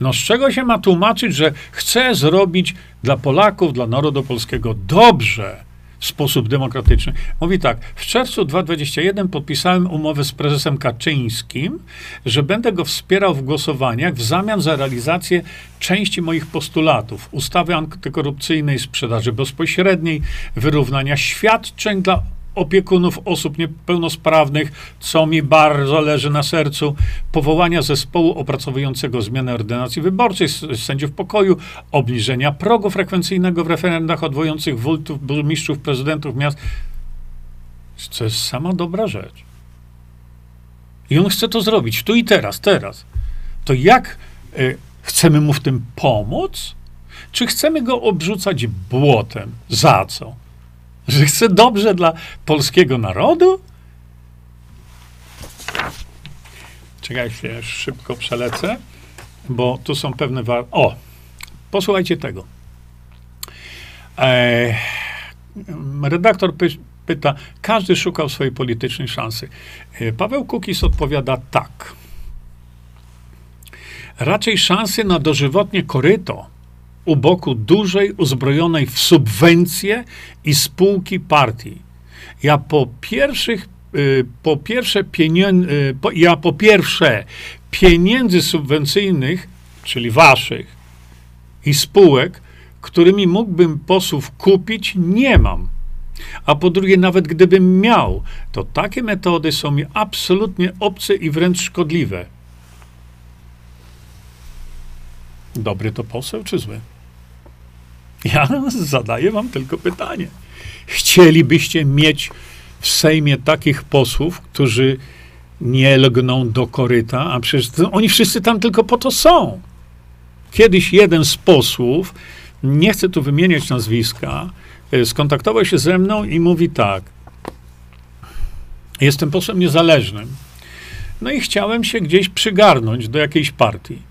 No z czego się ma tłumaczyć, że chce zrobić dla Polaków, dla narodu polskiego dobrze sposób demokratyczny? Mówi tak, w czerwcu 2021 podpisałem umowę z prezesem Kaczyńskim, że będę go wspierał w głosowaniach w zamian za realizację części moich postulatów. Ustawy antykorupcyjnej, sprzedaży bezpośredniej, wyrównania świadczeń dla opiekunów osób niepełnosprawnych, co mi bardzo leży na sercu, powołania zespołu opracowującego zmianę ordynacji wyborczej, sędziów pokoju, obniżenia progu frekwencyjnego w referendach odwołujących wójtów, burmistrzów, prezydentów miast. To jest sama dobra rzecz. I on chce to zrobić tu i teraz, teraz. To jak y, chcemy mu w tym pomóc? Czy chcemy go obrzucać błotem? Za co? Że chce dobrze dla polskiego narodu? Czekajcie, szybko przelecę, bo tu są pewne war... O, posłuchajcie tego. E, redaktor py pyta, każdy szukał swojej politycznej szansy. E, Paweł Kukis odpowiada tak. Raczej szansy na dożywotnie koryto u boku dużej, uzbrojonej w subwencje i spółki partii. Ja po pierwszych, y, po pierwsze pieniędzy, y, ja po pierwsze pieniędzy subwencyjnych, czyli waszych i spółek, którymi mógłbym posłów kupić, nie mam. A po drugie, nawet gdybym miał, to takie metody są mi absolutnie obce i wręcz szkodliwe. Dobry to poseł, czy zły? Ja zadaję wam tylko pytanie. Chcielibyście mieć w Sejmie takich posłów, którzy nie lgną do koryta, a przecież oni wszyscy tam tylko po to są. Kiedyś jeden z posłów, nie chcę tu wymieniać nazwiska, e, skontaktował się ze mną i mówi tak. Jestem posłem niezależnym. No i chciałem się gdzieś przygarnąć do jakiejś partii.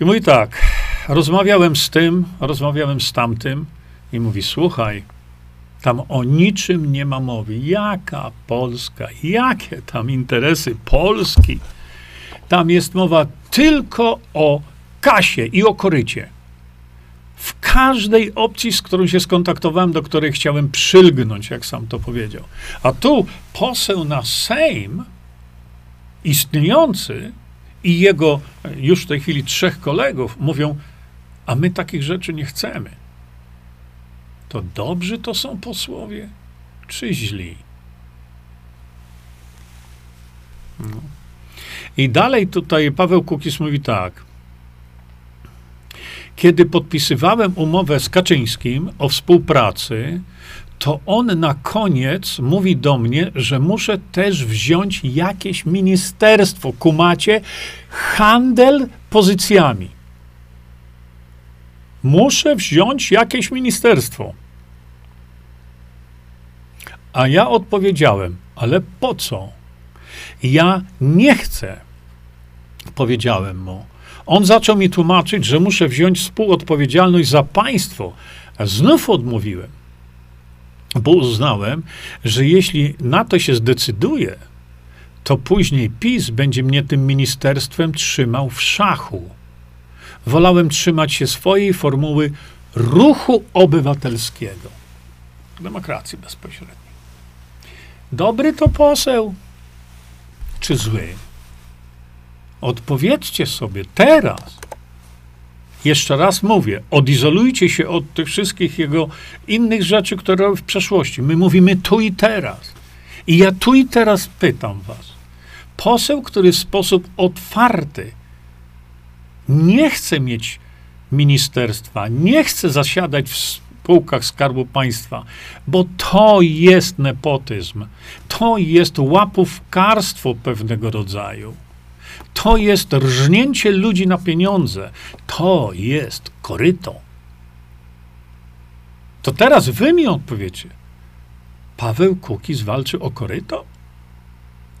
I mówi tak, rozmawiałem z tym, rozmawiałem z tamtym i mówi, słuchaj, tam o niczym nie ma mowy. Jaka Polska? Jakie tam interesy Polski? Tam jest mowa tylko o kasie i o korycie. W każdej opcji, z którą się skontaktowałem, do której chciałem przylgnąć, jak sam to powiedział. A tu poseł na Sejm, istniejący, i jego już w tej chwili trzech kolegów mówią, a my takich rzeczy nie chcemy. To dobrzy to są posłowie, czy źli? No. I dalej tutaj Paweł Kukis mówi tak. Kiedy podpisywałem umowę z Kaczyńskim o współpracy, to on na koniec mówi do mnie, że muszę też wziąć jakieś ministerstwo. Kumacie? Handel pozycjami. Muszę wziąć jakieś ministerstwo. A ja odpowiedziałem, ale po co? Ja nie chcę, powiedziałem mu. On zaczął mi tłumaczyć, że muszę wziąć współodpowiedzialność za państwo. Znów odmówiłem bo uznałem, że jeśli na to się zdecyduje, to później PiS będzie mnie tym ministerstwem trzymał w szachu. Wolałem trzymać się swojej formuły ruchu obywatelskiego, demokracji bezpośredniej. Dobry to poseł, czy zły? Odpowiedzcie sobie teraz. Jeszcze raz mówię, odizolujcie się od tych wszystkich jego innych rzeczy, które robił w przeszłości. My mówimy tu i teraz. I ja tu i teraz pytam was, Poseł, który w sposób otwarty nie chce mieć ministerstwa, nie chce zasiadać w spółkach Skarbu Państwa, bo to jest nepotyzm, to jest łapówkarstwo pewnego rodzaju. To jest rżnięcie ludzi na pieniądze. To jest koryto. To teraz wy mi odpowiecie. Paweł Kukiz walczy o koryto?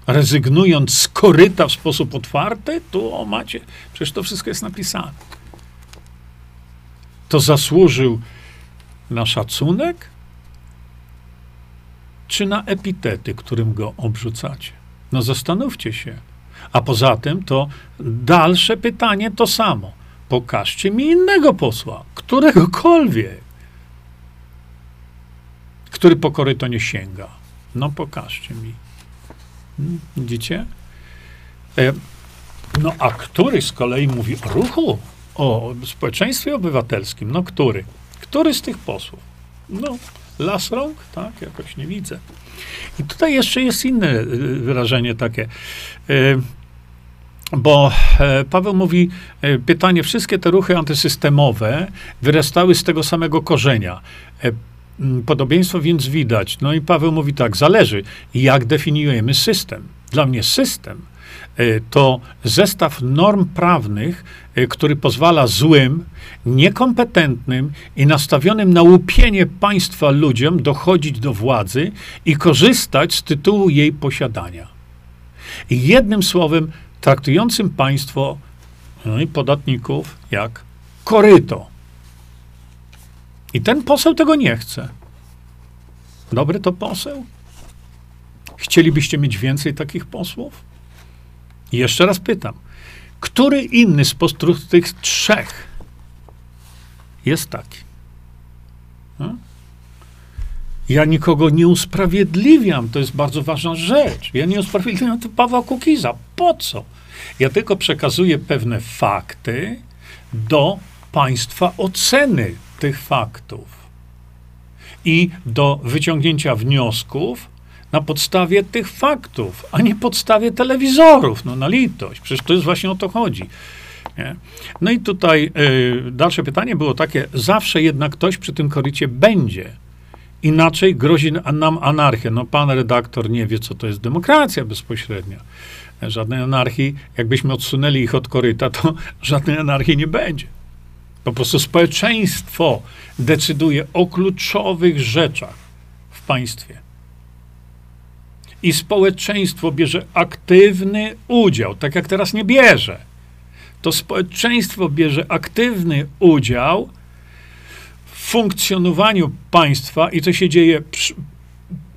Rezygnując z koryta w sposób otwarty? Tu o macie, przecież to wszystko jest napisane. To zasłużył na szacunek, czy na epitety, którym go obrzucacie? No zastanówcie się. A poza tym to dalsze pytanie to samo. Pokażcie mi innego posła, któregokolwiek, który po koryto nie sięga. No pokażcie mi. Hmm, widzicie? E, no a który z kolei mówi o ruchu, o społeczeństwie obywatelskim? No który? Który z tych posłów? No, las rąk? Tak, jakoś nie widzę. I tutaj jeszcze jest inne e, wyrażenie takie. E, bo Paweł mówi, pytanie, wszystkie te ruchy antysystemowe wyrastały z tego samego korzenia. Mm, podobieństwo więc widać. No i Paweł mówi tak, zależy, jak definiujemy system. Dla mnie system e, to zestaw norm prawnych, e, który pozwala złym, niekompetentnym i nastawionym na łupienie państwa ludziom dochodzić do władzy i korzystać z tytułu jej posiadania. Jednym słowem, traktującym państwo no i podatników jak koryto i ten poseł tego nie chce. Dobry to poseł? Chcielibyście mieć więcej takich posłów? I jeszcze raz pytam, który inny spośród tych trzech jest taki? Hmm? Ja nikogo nie usprawiedliwiam, to jest bardzo ważna rzecz. Ja nie usprawiedliwiam to Pawła Kukiza. Po co? Ja tylko przekazuję pewne fakty do państwa oceny tych faktów i do wyciągnięcia wniosków na podstawie tych faktów, a nie podstawie telewizorów. No na litość, przecież to jest właśnie o to chodzi. Nie? No i tutaj y, dalsze pytanie było takie, zawsze jednak ktoś przy tym korycie będzie. Inaczej grozi nam anarchia. No pan redaktor nie wie, co to jest demokracja bezpośrednia. Żadnej anarchii, jakbyśmy odsunęli ich od koryta, to [LAUGHS] żadnej anarchii nie będzie. Po prostu społeczeństwo decyduje o kluczowych rzeczach w państwie. I społeczeństwo bierze aktywny udział, tak jak teraz nie bierze. To społeczeństwo bierze aktywny udział funkcjonowaniu państwa i to się dzieje przy,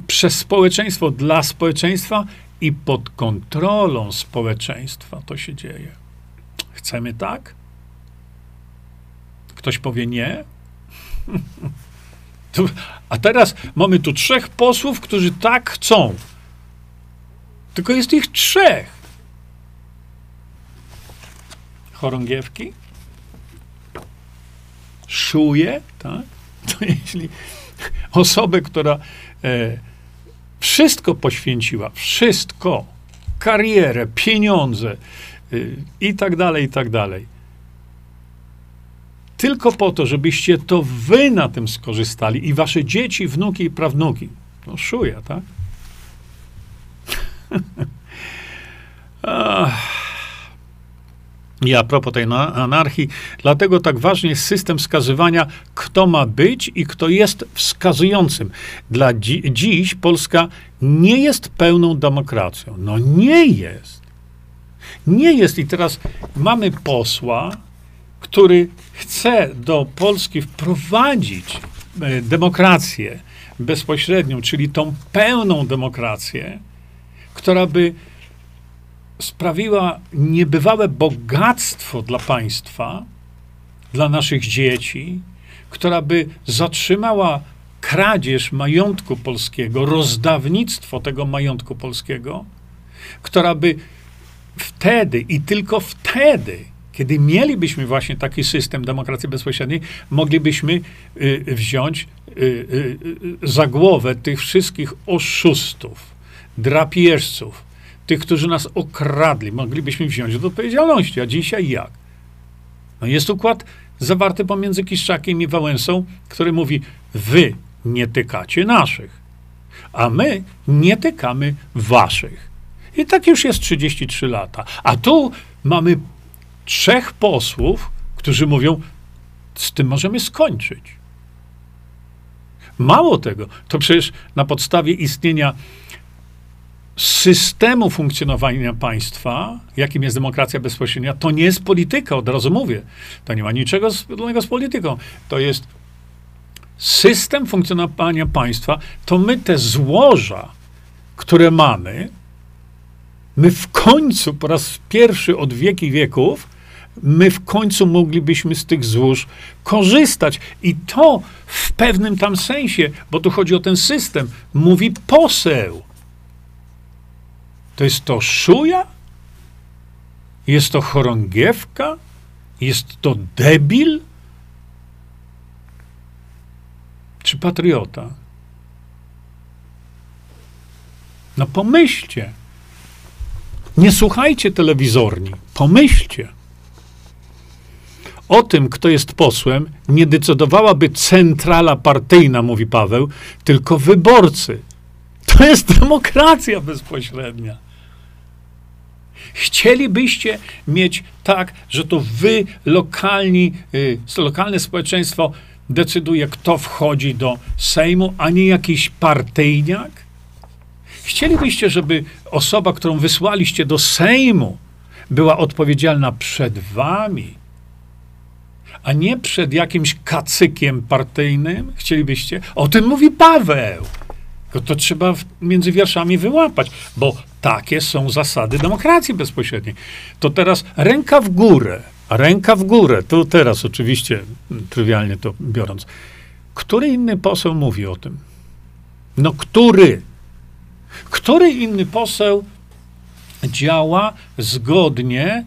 przez społeczeństwo, dla społeczeństwa i pod kontrolą społeczeństwa to się dzieje. Chcemy tak? Ktoś powie nie. [LAUGHS] A teraz mamy tu trzech posłów, którzy tak chcą. Tylko jest ich trzech. Chorągiewki, szuje, tak? To jeśli osobę, która e, wszystko poświęciła, wszystko, karierę, pieniądze e, i tak dalej, i tak dalej, tylko po to, żebyście to wy na tym skorzystali i wasze dzieci, wnuki i prawnuki. No szuja, tak? [LAUGHS] I a propos tej anarchii, dlatego tak ważny jest system wskazywania, kto ma być i kto jest wskazującym. Dla dzi dziś Polska nie jest pełną demokracją. No nie jest. Nie jest. I teraz mamy posła, który chce do Polski wprowadzić e, demokrację bezpośrednią, czyli tą pełną demokrację, która by sprawiła niebywałe bogactwo dla państwa, dla naszych dzieci, która by zatrzymała kradzież majątku polskiego, rozdawnictwo tego majątku polskiego, która by wtedy i tylko wtedy kiedy mielibyśmy właśnie taki system demokracji bezpośredniej, moglibyśmy y, wziąć y, y, za głowę tych wszystkich oszustów, drapieżców, tych, którzy nas okradli, moglibyśmy wziąć do odpowiedzialności. A dzisiaj jak? No jest układ zawarty pomiędzy Kiszczakiem i Wałęsą, który mówi: Wy nie tykacie naszych, a my nie tykamy waszych. I tak już jest 33 lata. A tu mamy trzech posłów, którzy mówią: Z tym możemy skończyć. Mało tego, to przecież na podstawie istnienia systemu funkcjonowania państwa, jakim jest demokracja bezpośrednia, to nie jest polityka, od razu mówię. To nie ma niczego wspólnego z polityką. To jest system funkcjonowania państwa. To my te złoża, które mamy, my w końcu, po raz pierwszy od wieki wieków, my w końcu moglibyśmy z tych złóż korzystać. I to w pewnym tam sensie, bo tu chodzi o ten system, mówi poseł. To jest to szuja? Jest to chorągiewka? Jest to debil? Czy patriota? No pomyślcie. Nie słuchajcie telewizorni. Pomyślcie. O tym, kto jest posłem, nie decydowałaby centrala partyjna, mówi Paweł, tylko wyborcy. To jest demokracja bezpośrednia. Chcielibyście mieć tak, że to wy, lokalni, y, lokalne społeczeństwo decyduje, kto wchodzi do Sejmu, a nie jakiś partyjniak? Chcielibyście, żeby osoba, którą wysłaliście do Sejmu, była odpowiedzialna przed wami, a nie przed jakimś kacykiem partyjnym? Chcielibyście? O tym mówi Paweł. To trzeba między wierszami wyłapać, bo takie są zasady demokracji bezpośredniej. To teraz ręka w górę, ręka w górę, tu teraz oczywiście, trywialnie to biorąc. Który inny poseł mówi o tym? No który? Który inny poseł działa zgodnie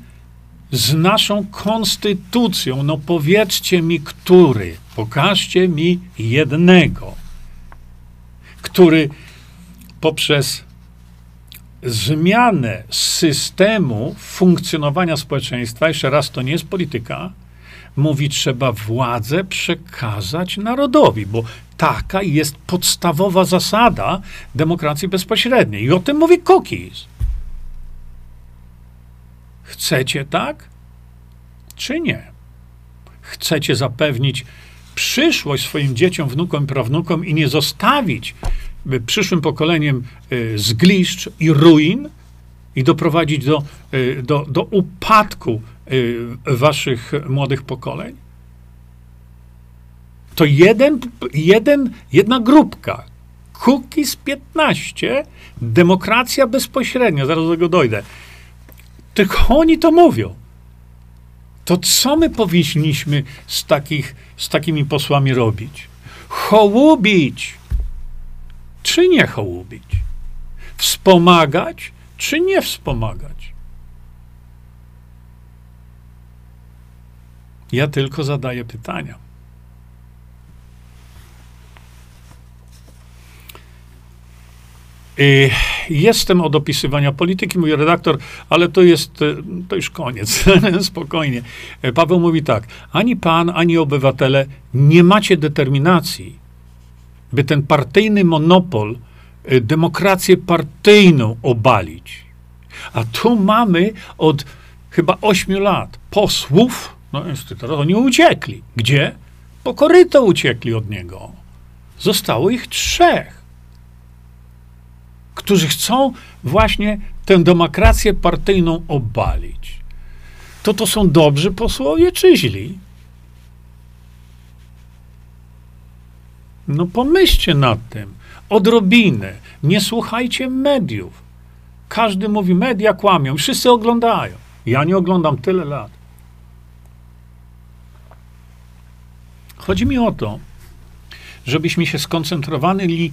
z naszą konstytucją? No powiedzcie mi, który. Pokażcie mi jednego który poprzez zmianę systemu funkcjonowania społeczeństwa, jeszcze raz to nie jest polityka, mówi, trzeba władzę przekazać narodowi, bo taka jest podstawowa zasada demokracji bezpośredniej. I o tym mówi Cookies. Chcecie tak, czy nie? Chcecie zapewnić przyszłość swoim dzieciom, wnukom, prawnukom i nie zostawić przyszłym pokoleniem y, zgliszcz i ruin i doprowadzić do, y, do, do upadku y, waszych młodych pokoleń? To jeden, jeden, jedna grupka, Cookies 15, demokracja bezpośrednia, zaraz do tego dojdę. Tylko oni to mówią to co my powinniśmy z, takich, z takimi posłami robić? Hołubić, czy nie hołubić? Wspomagać, czy nie wspomagać? Ja tylko zadaję pytania. Y, jestem od opisywania polityki, mój redaktor, ale to jest, y, to już koniec, [LAUGHS] spokojnie. Y, Paweł mówi tak, ani pan, ani obywatele nie macie determinacji, by ten partyjny monopol, demokrację partyjną obalić. A tu mamy od chyba ośmiu lat posłów, no niestety, oni uciekli. Gdzie? Po koryto uciekli od niego. Zostało ich trzech którzy chcą właśnie tę demokrację partyjną obalić. To to są dobrzy posłowie czy źli? No pomyślcie nad tym. Odrobinę. Nie słuchajcie mediów. Każdy mówi, media kłamią. Wszyscy oglądają. Ja nie oglądam tyle lat. Chodzi mi o to, żebyśmy się skoncentrowali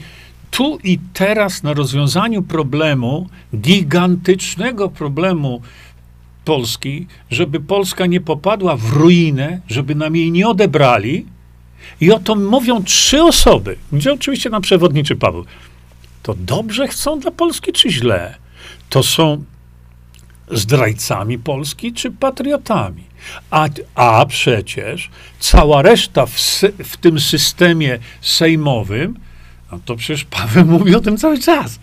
tu i teraz na rozwiązaniu problemu, gigantycznego problemu Polski, żeby Polska nie popadła w ruinę, żeby nam jej nie odebrali. I o to mówią trzy osoby, gdzie oczywiście nam przewodniczy Paweł. To dobrze chcą dla Polski, czy źle? to są zdrajcami Polski czy patriotami. A, a przecież cała reszta w, w tym systemie sejmowym, no to przecież Paweł [LAUGHS] mówi o tym cały czas.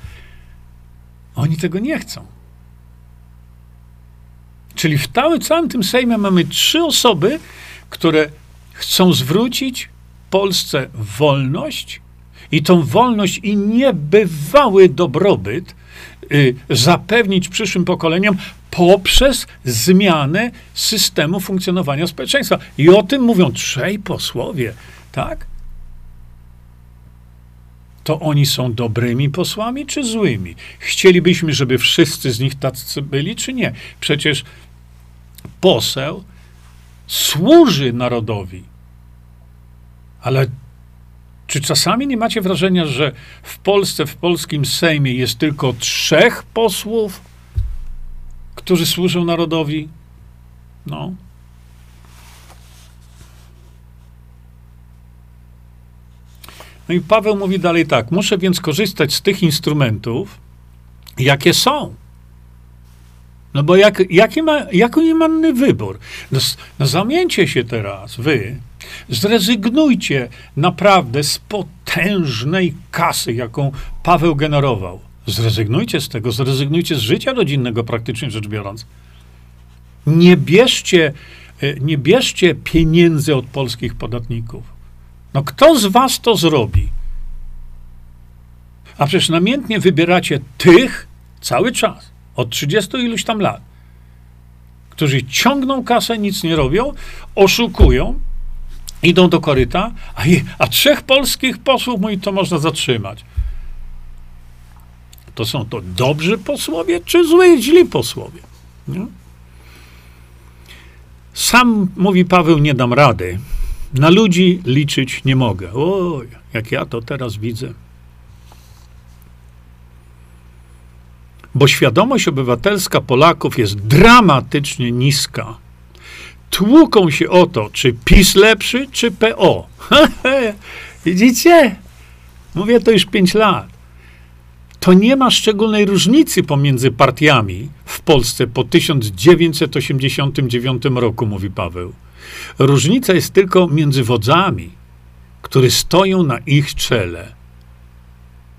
Oni tego nie chcą. Czyli w całym tym Sejmie mamy trzy osoby, które chcą zwrócić Polsce wolność i tą wolność i niebywały dobrobyt y, zapewnić przyszłym pokoleniom poprzez zmianę systemu funkcjonowania społeczeństwa. I o tym mówią trzej posłowie, tak? To oni są dobrymi posłami czy złymi? Chcielibyśmy, żeby wszyscy z nich tacy byli, czy nie? Przecież poseł służy narodowi. Ale czy czasami nie macie wrażenia, że w Polsce, w polskim Sejmie jest tylko trzech posłów, którzy służą narodowi? No. No i Paweł mówi dalej tak: Muszę więc korzystać z tych instrumentów, jakie są. No bo jak, jaki, ma, jaki ma inny wybór? No, no zamieńcie się teraz, wy, zrezygnujcie naprawdę z potężnej kasy, jaką Paweł generował. Zrezygnujcie z tego, zrezygnujcie z życia rodzinnego, praktycznie rzecz biorąc. Nie bierzcie, e, nie bierzcie pieniędzy od polskich podatników. No kto z was to zrobi? A przecież namiętnie wybieracie tych cały czas, od 30 iluś tam lat, którzy ciągną kasę, nic nie robią, oszukują, idą do koryta, a, je, a trzech polskich posłów mówi, to można zatrzymać. To są to dobrzy posłowie, czy zły, źli posłowie? Nie? Sam, mówi Paweł, nie dam rady. Na ludzi liczyć nie mogę. Oj, jak ja to teraz widzę. bo świadomość obywatelska Polaków jest dramatycznie niska. Tłuką się o to, czy PiS lepszy, czy PO. [LAUGHS] Widzicie? Mówię to już pięć lat. To nie ma szczególnej różnicy pomiędzy partiami w Polsce po 1989 roku, mówi Paweł. Różnica jest tylko między wodzami, którzy stoją na ich czele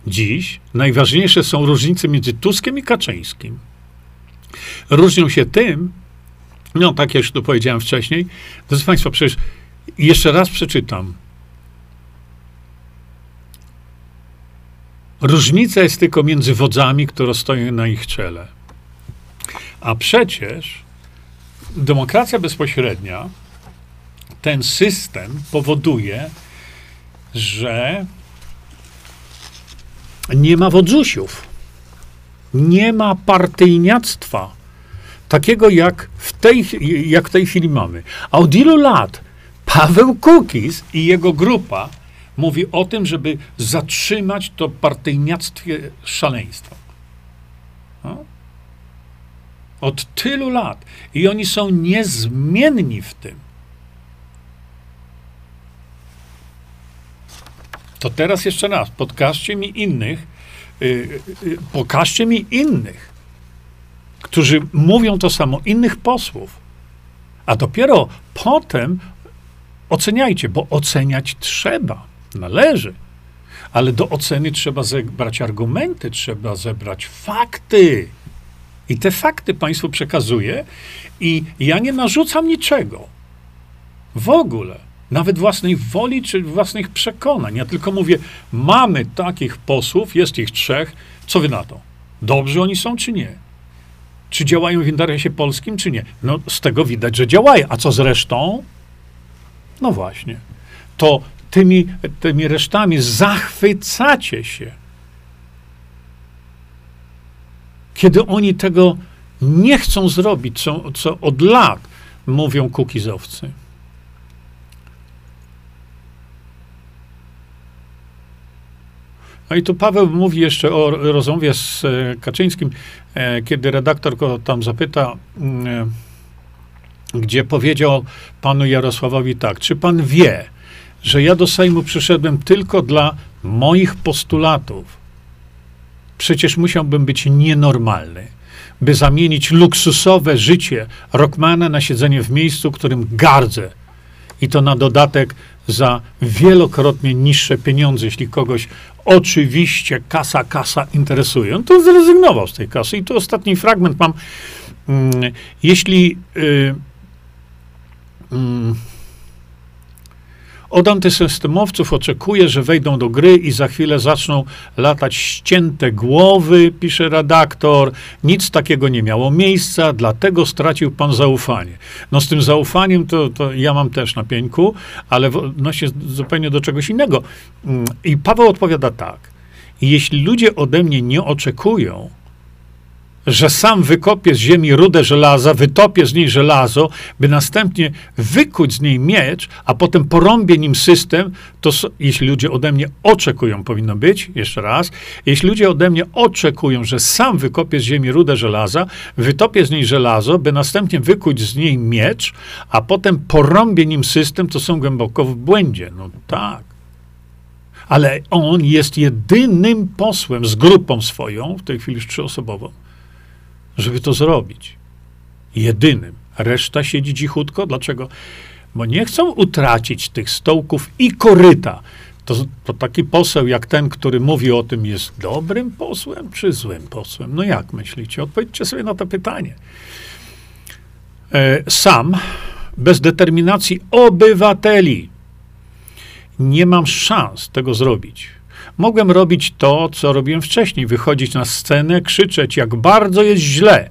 dziś najważniejsze są różnice między Tuskiem i Kaczyńskim. Różnią się tym, no tak jak już tu powiedziałem wcześniej, drodzy Państwo, przecież jeszcze raz przeczytam. Różnica jest tylko między wodzami, które stoją na ich czele. A przecież demokracja bezpośrednia, ten system powoduje, że nie ma wodzusiów. Nie ma partyjniactwa. Takiego jak w, tej, jak w tej chwili mamy. A od ilu lat Paweł Kukiz i jego grupa mówi o tym, żeby zatrzymać to partyjniactwie szaleństwo. No? Od tylu lat. I oni są niezmienni w tym. To teraz jeszcze raz, podkażcie mi innych, yy, yy, pokażcie mi innych, którzy mówią to samo, innych posłów. A dopiero potem oceniajcie, bo oceniać trzeba, należy. Ale do oceny trzeba zebrać argumenty, trzeba zebrać fakty. I te fakty Państwu przekazuję, i ja nie narzucam niczego. W ogóle nawet własnej woli czy własnych przekonań. Ja tylko mówię, mamy takich posłów, jest ich trzech, co wy na to? Dobrzy oni są, czy nie? Czy działają w interesie polskim, czy nie? No, z tego widać, że działają. A co z resztą? No właśnie. To tymi, tymi resztami zachwycacie się. Kiedy oni tego nie chcą zrobić, co, co od lat mówią kukizowcy. No i tu Paweł mówi jeszcze o rozmowie z e, Kaczyńskim, e, kiedy redaktor go tam zapyta, mm, e, gdzie powiedział panu Jarosławowi tak, czy pan wie, że ja do Sejmu przyszedłem tylko dla moich postulatów? Przecież musiałbym być nienormalny. by zamienić luksusowe życie Rockmana na siedzenie w miejscu, którym gardzę. I to na dodatek za wielokrotnie niższe pieniądze, jeśli kogoś oczywiście kasa, kasa interesuje. On to zrezygnował z tej kasy. I tu ostatni fragment mam. Mm, jeśli. Yy, yy, od antysystemowców oczekuję, że wejdą do gry i za chwilę zaczną latać ścięte głowy, pisze redaktor. Nic takiego nie miało miejsca, dlatego stracił pan zaufanie. No z tym zaufaniem to, to ja mam też na pieńku, ale się zupełnie do czegoś innego. Mm, I Paweł odpowiada tak. Jeśli ludzie ode mnie nie oczekują, że sam wykopię z ziemi rudę żelaza, wytopię z niej żelazo, by następnie wykuć z niej miecz, a potem porąbię nim system, to jeśli ludzie ode mnie oczekują, powinno być, jeszcze raz, jeśli ludzie ode mnie oczekują, że sam wykopię z ziemi rudę żelaza, wytopię z niej żelazo, by następnie wykuć z niej miecz, a potem porąbię nim system, to są głęboko w błędzie. No tak. Ale on jest jedynym posłem z grupą swoją, w tej chwili już trzyosobową, żeby to zrobić. Jedynym. Reszta siedzi cichutko. Dlaczego? Bo nie chcą utracić tych stołków i koryta. To, to taki poseł jak ten, który mówi o tym, jest dobrym posłem czy złym posłem? No jak myślicie? Odpowiedzcie sobie na to pytanie. E, sam, bez determinacji obywateli, nie mam szans tego zrobić. Mogłem robić to, co robiłem wcześniej, wychodzić na scenę, krzyczeć, jak bardzo jest źle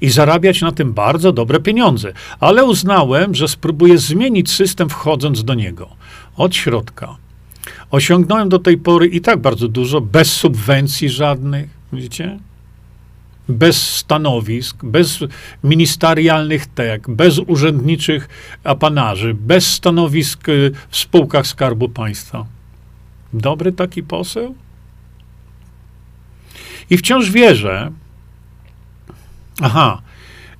i zarabiać na tym bardzo dobre pieniądze. Ale uznałem, że spróbuję zmienić system wchodząc do niego od środka. Osiągnąłem do tej pory i tak bardzo dużo, bez subwencji żadnych, widzicie? Bez stanowisk, bez ministerialnych tek, bez urzędniczych apanarzy, bez stanowisk y, w spółkach Skarbu Państwa. Dobry taki poseł? I wciąż wierzę, aha,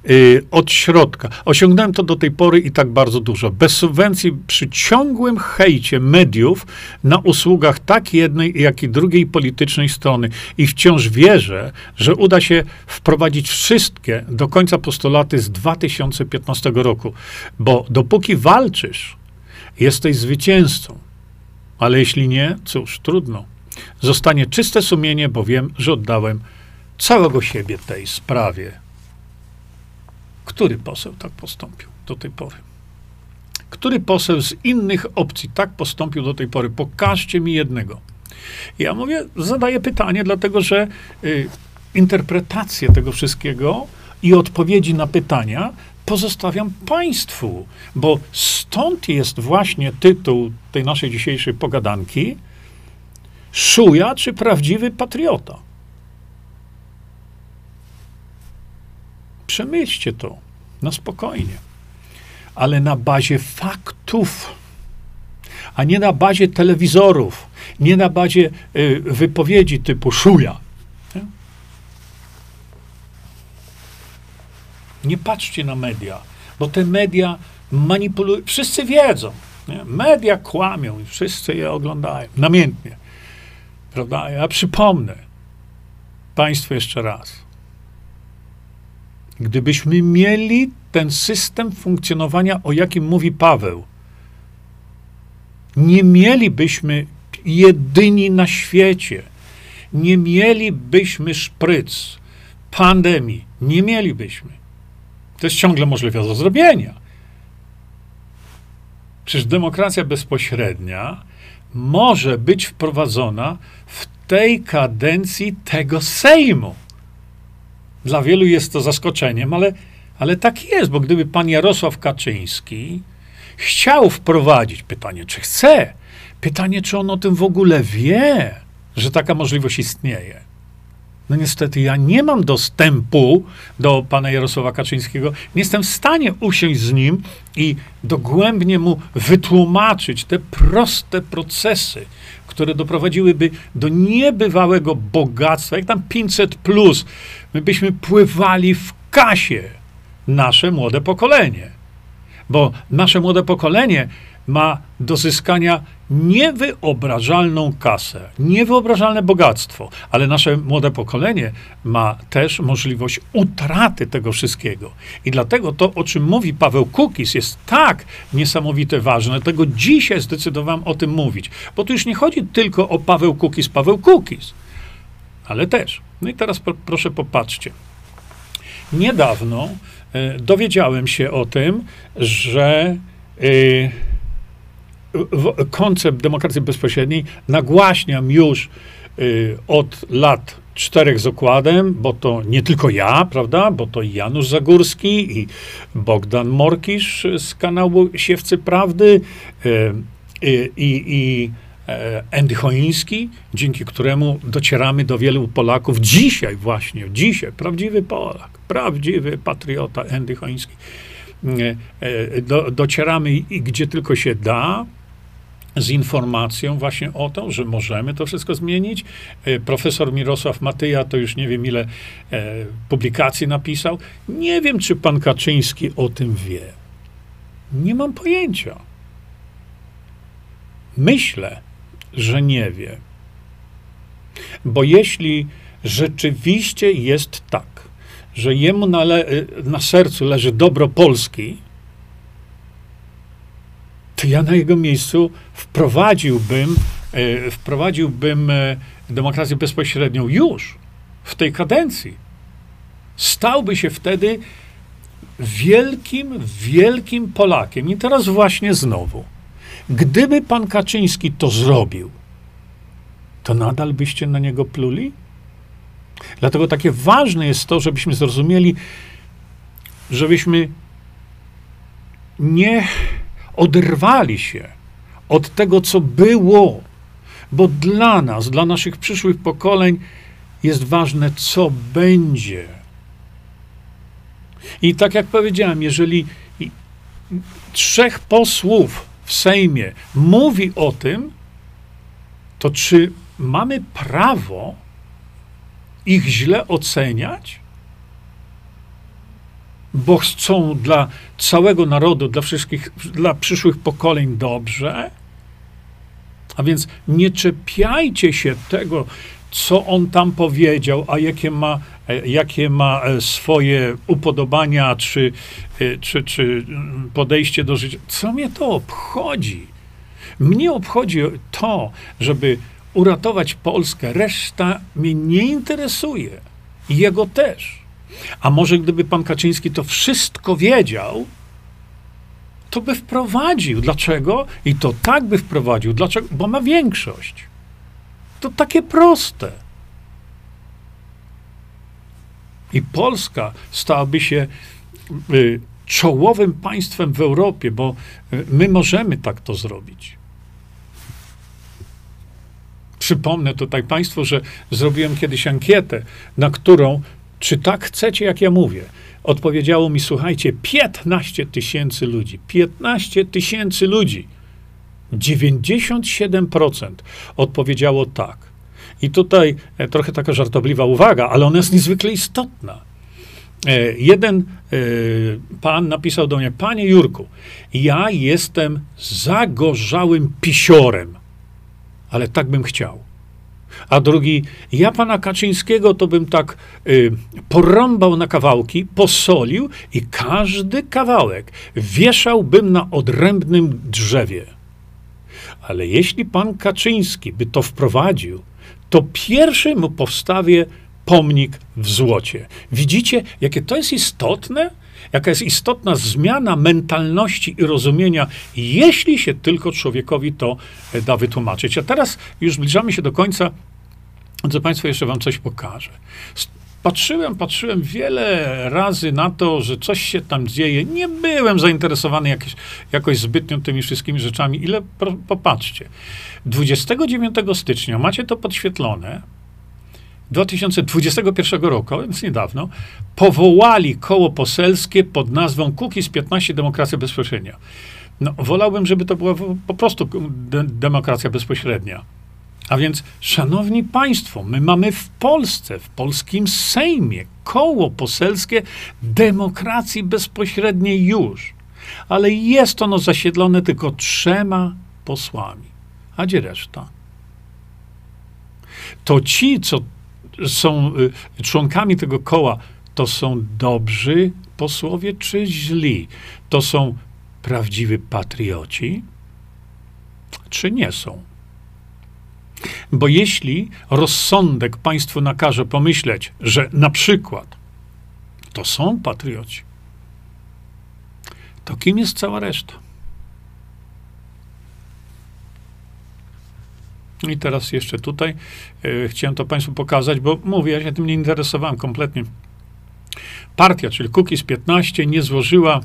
yy, od środka. Osiągnąłem to do tej pory i tak bardzo dużo. Bez subwencji, przy ciągłym hejcie mediów na usługach tak jednej, jak i drugiej politycznej strony. I wciąż wierzę, że uda się wprowadzić wszystkie do końca postulaty z 2015 roku. Bo dopóki walczysz, jesteś zwycięzcą. Ale jeśli nie, cóż, trudno. Zostanie czyste sumienie, bo wiem, że oddałem całego siebie tej sprawie. Który poseł tak postąpił do tej pory? Który poseł z innych opcji tak postąpił do tej pory? Pokażcie mi jednego. Ja mówię, zadaję pytanie, dlatego że y, interpretację tego wszystkiego i odpowiedzi na pytania pozostawiam Państwu, bo stąd jest właśnie tytuł tej naszej dzisiejszej pogadanki: Szuja czy prawdziwy patriota? Przemyślcie to na spokojnie, ale na bazie faktów, a nie na bazie telewizorów, nie na bazie y, wypowiedzi typu szuja. Nie patrzcie na media, bo te media manipulują. Wszyscy wiedzą. Nie? Media kłamią i wszyscy je oglądają namiętnie. Prawda? Ja przypomnę Państwu jeszcze raz. Gdybyśmy mieli ten system funkcjonowania, o jakim mówi Paweł, nie mielibyśmy jedyni na świecie, nie mielibyśmy szpryc, pandemii, nie mielibyśmy. To jest ciągle możliwe do zrobienia. Przecież demokracja bezpośrednia może być wprowadzona w tej kadencji tego Sejmu. Dla wielu jest to zaskoczeniem, ale, ale tak jest, bo gdyby pan Jarosław Kaczyński chciał wprowadzić, pytanie, czy chce, pytanie, czy on o tym w ogóle wie, że taka możliwość istnieje. No niestety ja nie mam dostępu do pana Jarosława Kaczyńskiego. Nie jestem w stanie usiąść z nim i dogłębnie mu wytłumaczyć te proste procesy, które doprowadziłyby do niebywałego bogactwa, jak tam 500 plus. My byśmy pływali w kasie, nasze młode pokolenie. Bo nasze młode pokolenie ma do zyskania niewyobrażalną kasę, niewyobrażalne bogactwo, ale nasze młode pokolenie ma też możliwość utraty tego wszystkiego. I dlatego to, o czym mówi Paweł Kukis, jest tak niesamowite ważne. Tego dzisiaj zdecydowałem o tym mówić. Bo tu już nie chodzi tylko o Paweł Kukis, Paweł Kukis, ale też. No i teraz proszę popatrzcie. Niedawno y, dowiedziałem się o tym, że y, koncept demokracji bezpośredniej nagłaśniam już y, od lat czterech z okładem, bo to nie tylko ja, prawda, bo to i Janusz Zagórski i Bogdan Morkisz z kanału Siewcy Prawdy y, y, i, i e, Andy Choiński, dzięki któremu docieramy do wielu Polaków. Dzisiaj właśnie, dzisiaj, prawdziwy Polak, prawdziwy patriota Andy Choiński. E, do, docieramy i gdzie tylko się da, z informacją właśnie o to, że możemy to wszystko zmienić. E, profesor Mirosław Matyja to już nie wiem ile e, publikacji napisał. Nie wiem, czy pan Kaczyński o tym wie. Nie mam pojęcia. Myślę, że nie wie. Bo jeśli rzeczywiście jest tak, że jemu na, le- na sercu leży dobro Polski, to ja na jego miejscu wprowadziłbym, e, wprowadziłbym e, demokrację bezpośrednią już w tej kadencji. Stałby się wtedy wielkim, wielkim Polakiem. I teraz właśnie znowu. Gdyby pan Kaczyński to zrobił, to nadal byście na niego pluli? Dlatego takie ważne jest to, żebyśmy zrozumieli, żebyśmy nie oderwali się od tego, co było, bo dla nas, dla naszych przyszłych pokoleń jest ważne, co będzie. I tak jak powiedziałem, jeżeli trzech posłów w Sejmie mówi o tym, to czy mamy prawo ich źle oceniać? Bo chcą dla całego narodu, dla wszystkich, dla przyszłych pokoleń dobrze. A więc nie czepiajcie się tego, co on tam powiedział, a jakie ma, e, jakie ma e, swoje upodobania czy, e, czy, czy podejście do życia. Co mnie to obchodzi? Mnie obchodzi to, żeby uratować Polskę. Reszta mnie nie interesuje. Jego też. A może gdyby pan Kaczyński to wszystko wiedział, to by wprowadził. Dlaczego? I to tak by wprowadził. Dlaczego? Bo ma większość. To takie proste. I Polska stałaby się y, czołowym państwem w Europie, bo y, my możemy tak to zrobić. Przypomnę tutaj Państwu, że zrobiłem kiedyś ankietę, na którą czy tak chcecie, jak ja mówię? Odpowiedziało mi, słuchajcie, 15 tysięcy ludzi. 15 tysięcy ludzi. 97% odpowiedziało tak. I tutaj e, trochę taka żartobliwa uwaga, ale ona jest niezwykle istotna. E, jeden e, pan napisał do mnie, panie Jurku, ja jestem zagorzałym pisiorem, ale tak bym chciał a drugi, ja pana Kaczyńskiego to bym tak y, porąbał na kawałki, posolił i każdy kawałek wieszałbym na odrębnym drzewie. Ale jeśli pan Kaczyński by to wprowadził, to pierwszy mu powstawię pomnik w złocie. Widzicie, jakie to jest istotne? Jaka jest istotna zmiana mentalności i rozumienia, jeśli się tylko człowiekowi to e, da wytłumaczyć. A teraz już zbliżamy się do końca co Państwu jeszcze Wam coś pokażę. Patrzyłem, patrzyłem wiele razy na to, że coś się tam dzieje. Nie byłem zainteresowany jakieś, jakoś zbytnio tymi wszystkimi rzeczami. Ile, popatrzcie. 29 stycznia, macie to podświetlone, 2021 roku, więc niedawno, powołali koło poselskie pod nazwą Kukiz 15 Demokracja Bezpośrednia. No, wolałbym, żeby to była po prostu de demokracja bezpośrednia. A więc, szanowni państwo, my mamy w Polsce, w polskim Sejmie, koło poselskie demokracji bezpośredniej już. ale jest ono zasiedlone tylko trzema posłami. A gdzie reszta? To ci, co są y, członkami tego koła, to są dobrzy posłowie czy źli? To są prawdziwi patrioci, czy nie są? Bo jeśli rozsądek państwu nakaże pomyśleć, że na przykład to są patrioci, to kim jest cała reszta? I teraz jeszcze tutaj e, chciałem to Państwu pokazać, bo mówię, ja się tym nie interesowałem kompletnie. Partia, czyli Kukiz 15, nie złożyła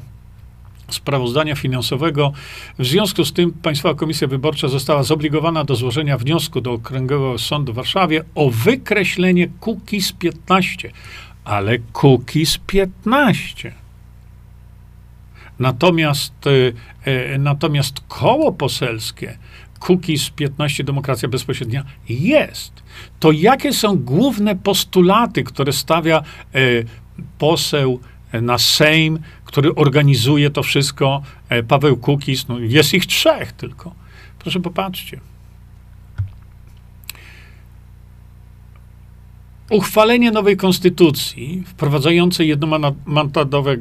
sprawozdania finansowego. W związku z tym Państwowa Komisja Wyborcza została zobligowana do złożenia wniosku do Okręgowego Sądu w Warszawie o wykreślenie Kukiz 15. Ale Kukiz 15. Natomiast, e, e, natomiast koło poselskie Kukiz 15 Demokracja Bezpośrednia jest. To jakie są główne postulaty, które stawia e, poseł na Sejm, który organizuje to wszystko, e, Paweł Kukiz, no jest ich trzech tylko. Proszę popatrzcie. Uchwalenie nowej konstytucji, wprowadzającej jednomandatowe e,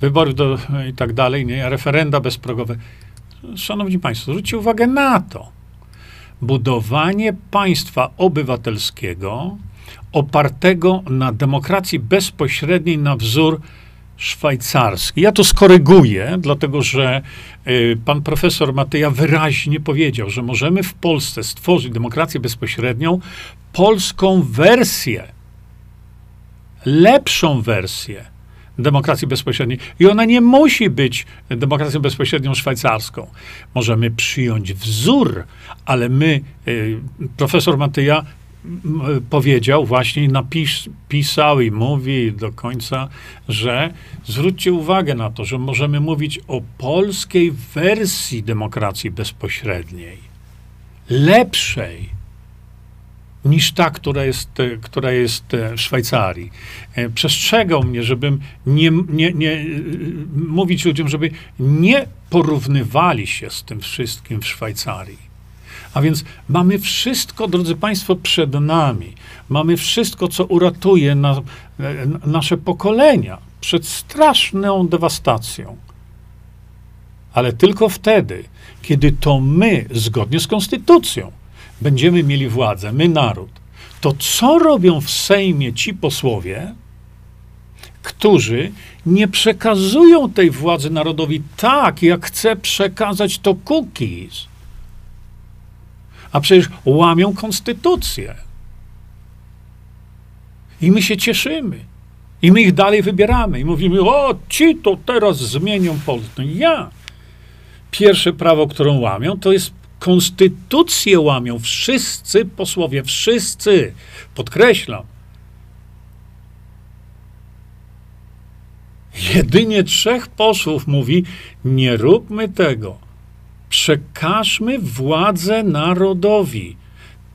wybory do, i tak dalej, nie, referenda bezprogowe. Szanowni Państwo, zwróćcie uwagę na to. Budowanie państwa obywatelskiego opartego na demokracji bezpośredniej na wzór szwajcarski. Ja to skoryguję, dlatego że y, pan profesor Mateja wyraźnie powiedział, że możemy w Polsce stworzyć demokrację bezpośrednią, polską wersję, lepszą wersję demokracji bezpośredniej. I ona nie musi być demokracją bezpośrednią szwajcarską. Możemy przyjąć wzór, ale my, y, profesor Mateja powiedział właśnie, napisał i mówi do końca, że zwróćcie uwagę na to, że możemy mówić o polskiej wersji demokracji bezpośredniej, lepszej niż ta, która jest, która jest w Szwajcarii. E, przestrzegał mnie, żebym nie, nie, nie mówić ludziom, żeby nie porównywali się z tym wszystkim w Szwajcarii. A więc mamy wszystko, drodzy Państwo, przed nami. Mamy wszystko, co uratuje na, nasze pokolenia przed straszną dewastacją. Ale tylko wtedy, kiedy to my, zgodnie z konstytucją, będziemy mieli władzę, my naród, to co robią w Sejmie ci posłowie, którzy nie przekazują tej władzy narodowi tak, jak chce przekazać to cookies? A przecież łamią konstytucję. I my się cieszymy. I my ich dalej wybieramy. I mówimy, o, ci to teraz zmienią Polskę. Ja. Pierwsze prawo, którą łamią, to jest konstytucję łamią. Wszyscy posłowie, wszyscy. Podkreślam. Jedynie trzech posłów mówi, nie róbmy tego przekażmy władzę narodowi.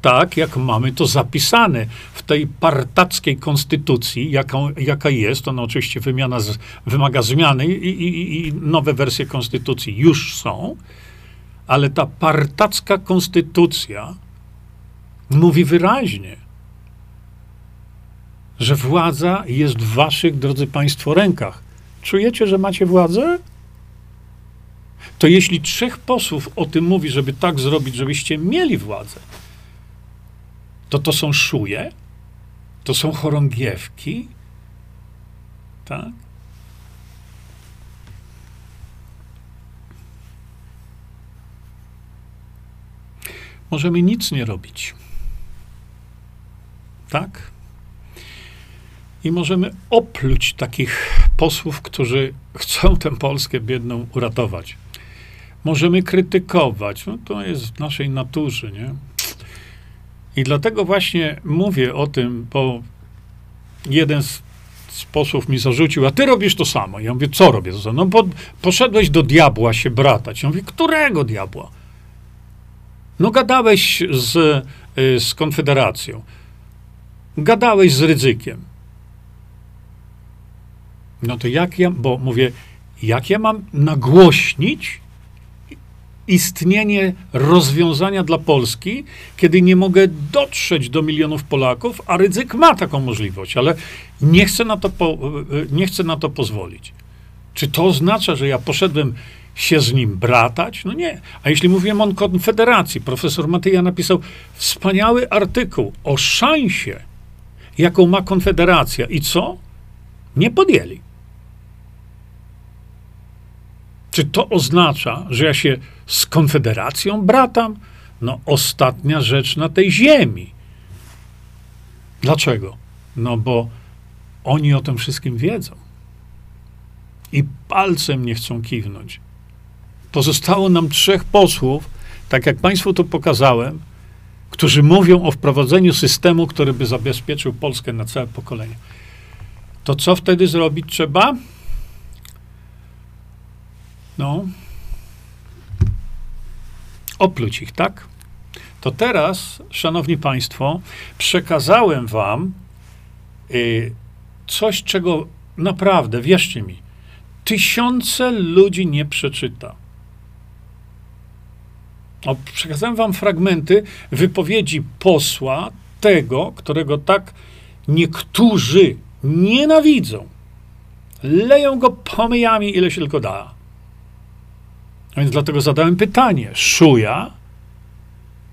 Tak, jak mamy to zapisane w tej partackiej konstytucji, jaką, jaka jest, ona oczywiście wymiana z, wymaga zmiany i, i, i nowe wersje konstytucji już są, ale ta partacka konstytucja mówi wyraźnie, że władza jest w waszych, drodzy państwo, rękach. Czujecie, że macie władzę? to jeśli trzech posłów o tym mówi, żeby tak zrobić, żebyście mieli władzę, to to są szuje, to są chorągiewki, tak? Możemy nic nie robić. Tak? I możemy opluć takich posłów, którzy chcą tę Polskę biedną uratować. Możemy krytykować. No, to jest w naszej naturze, nie? I dlatego właśnie mówię o tym, bo jeden z, z posłów mi zarzucił, a ty robisz to samo. Ja mówię, co robię? No bo poszedłeś do diabła się bratać. Ja mówię, którego diabła? No gadałeś z, y, z Konfederacją. Gadałeś z Rydzykiem. No to jak ja, bo mówię, Jak ja mam nagłośnić istnienie rozwiązania dla Polski, kiedy nie mogę dotrzeć do milionów Polaków, a Rydzyk ma taką możliwość, ale nie chcę na to, po, nie chcę na to pozwolić. Czy to oznacza, że ja poszedłem się z nim bratać? No nie. A jeśli mówiłem o Konfederacji, profesor Matyja napisał wspaniały artykuł o szansie, jaką ma Konfederacja i co? Nie podjęli. Czy to oznacza, że ja się z Konfederacją bratam? No, ostatnia rzecz na tej ziemi. Dlaczego? No, bo oni o tym wszystkim wiedzą. I palcem nie chcą kiwnąć. Pozostało nam trzech posłów, tak jak Państwu to pokazałem, którzy mówią o wprowadzeniu systemu, który by zabezpieczył Polskę na całe pokolenie. To co wtedy zrobić trzeba? No. Opluć ich, tak? To teraz, szanowni państwo, przekazałem wam y, coś, czego naprawdę, wierzcie mi, tysiące ludzi nie przeczyta. O, przekazałem wam fragmenty wypowiedzi posła, tego, którego tak niektórzy nienawidzą. Leją go pomyjami, ile się tylko da. A więc dlatego zadałem pytanie. Szuja,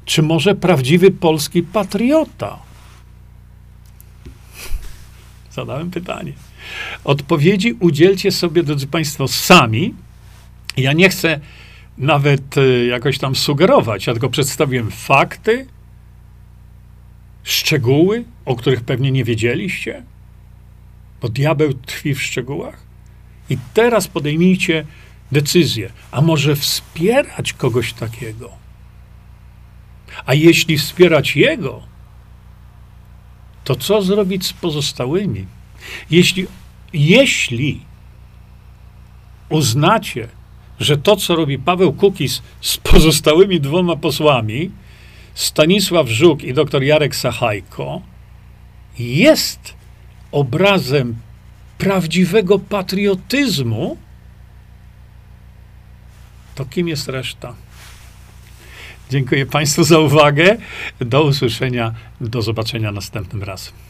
czy może prawdziwy polski patriota? Zadałem pytanie. Odpowiedzi udzielcie sobie, drodzy Państwo, sami. Ja nie chcę nawet y, jakoś tam sugerować, ja tylko przedstawiłem fakty, szczegóły, o których pewnie nie wiedzieliście, bo diabeł tkwi w szczegółach. I teraz podejmijcie decyzję, a może wspierać kogoś takiego. A jeśli wspierać jego, to co zrobić z pozostałymi? Jeśli, jeśli uznacie, że to, co robi Paweł Kukis z pozostałymi dwoma posłami, Stanisław Żuk i dr Jarek Sachajko, jest obrazem prawdziwego patriotyzmu, to kim jest reszta? Dziękuję Państwu za uwagę. Do usłyszenia, do zobaczenia następnym razem.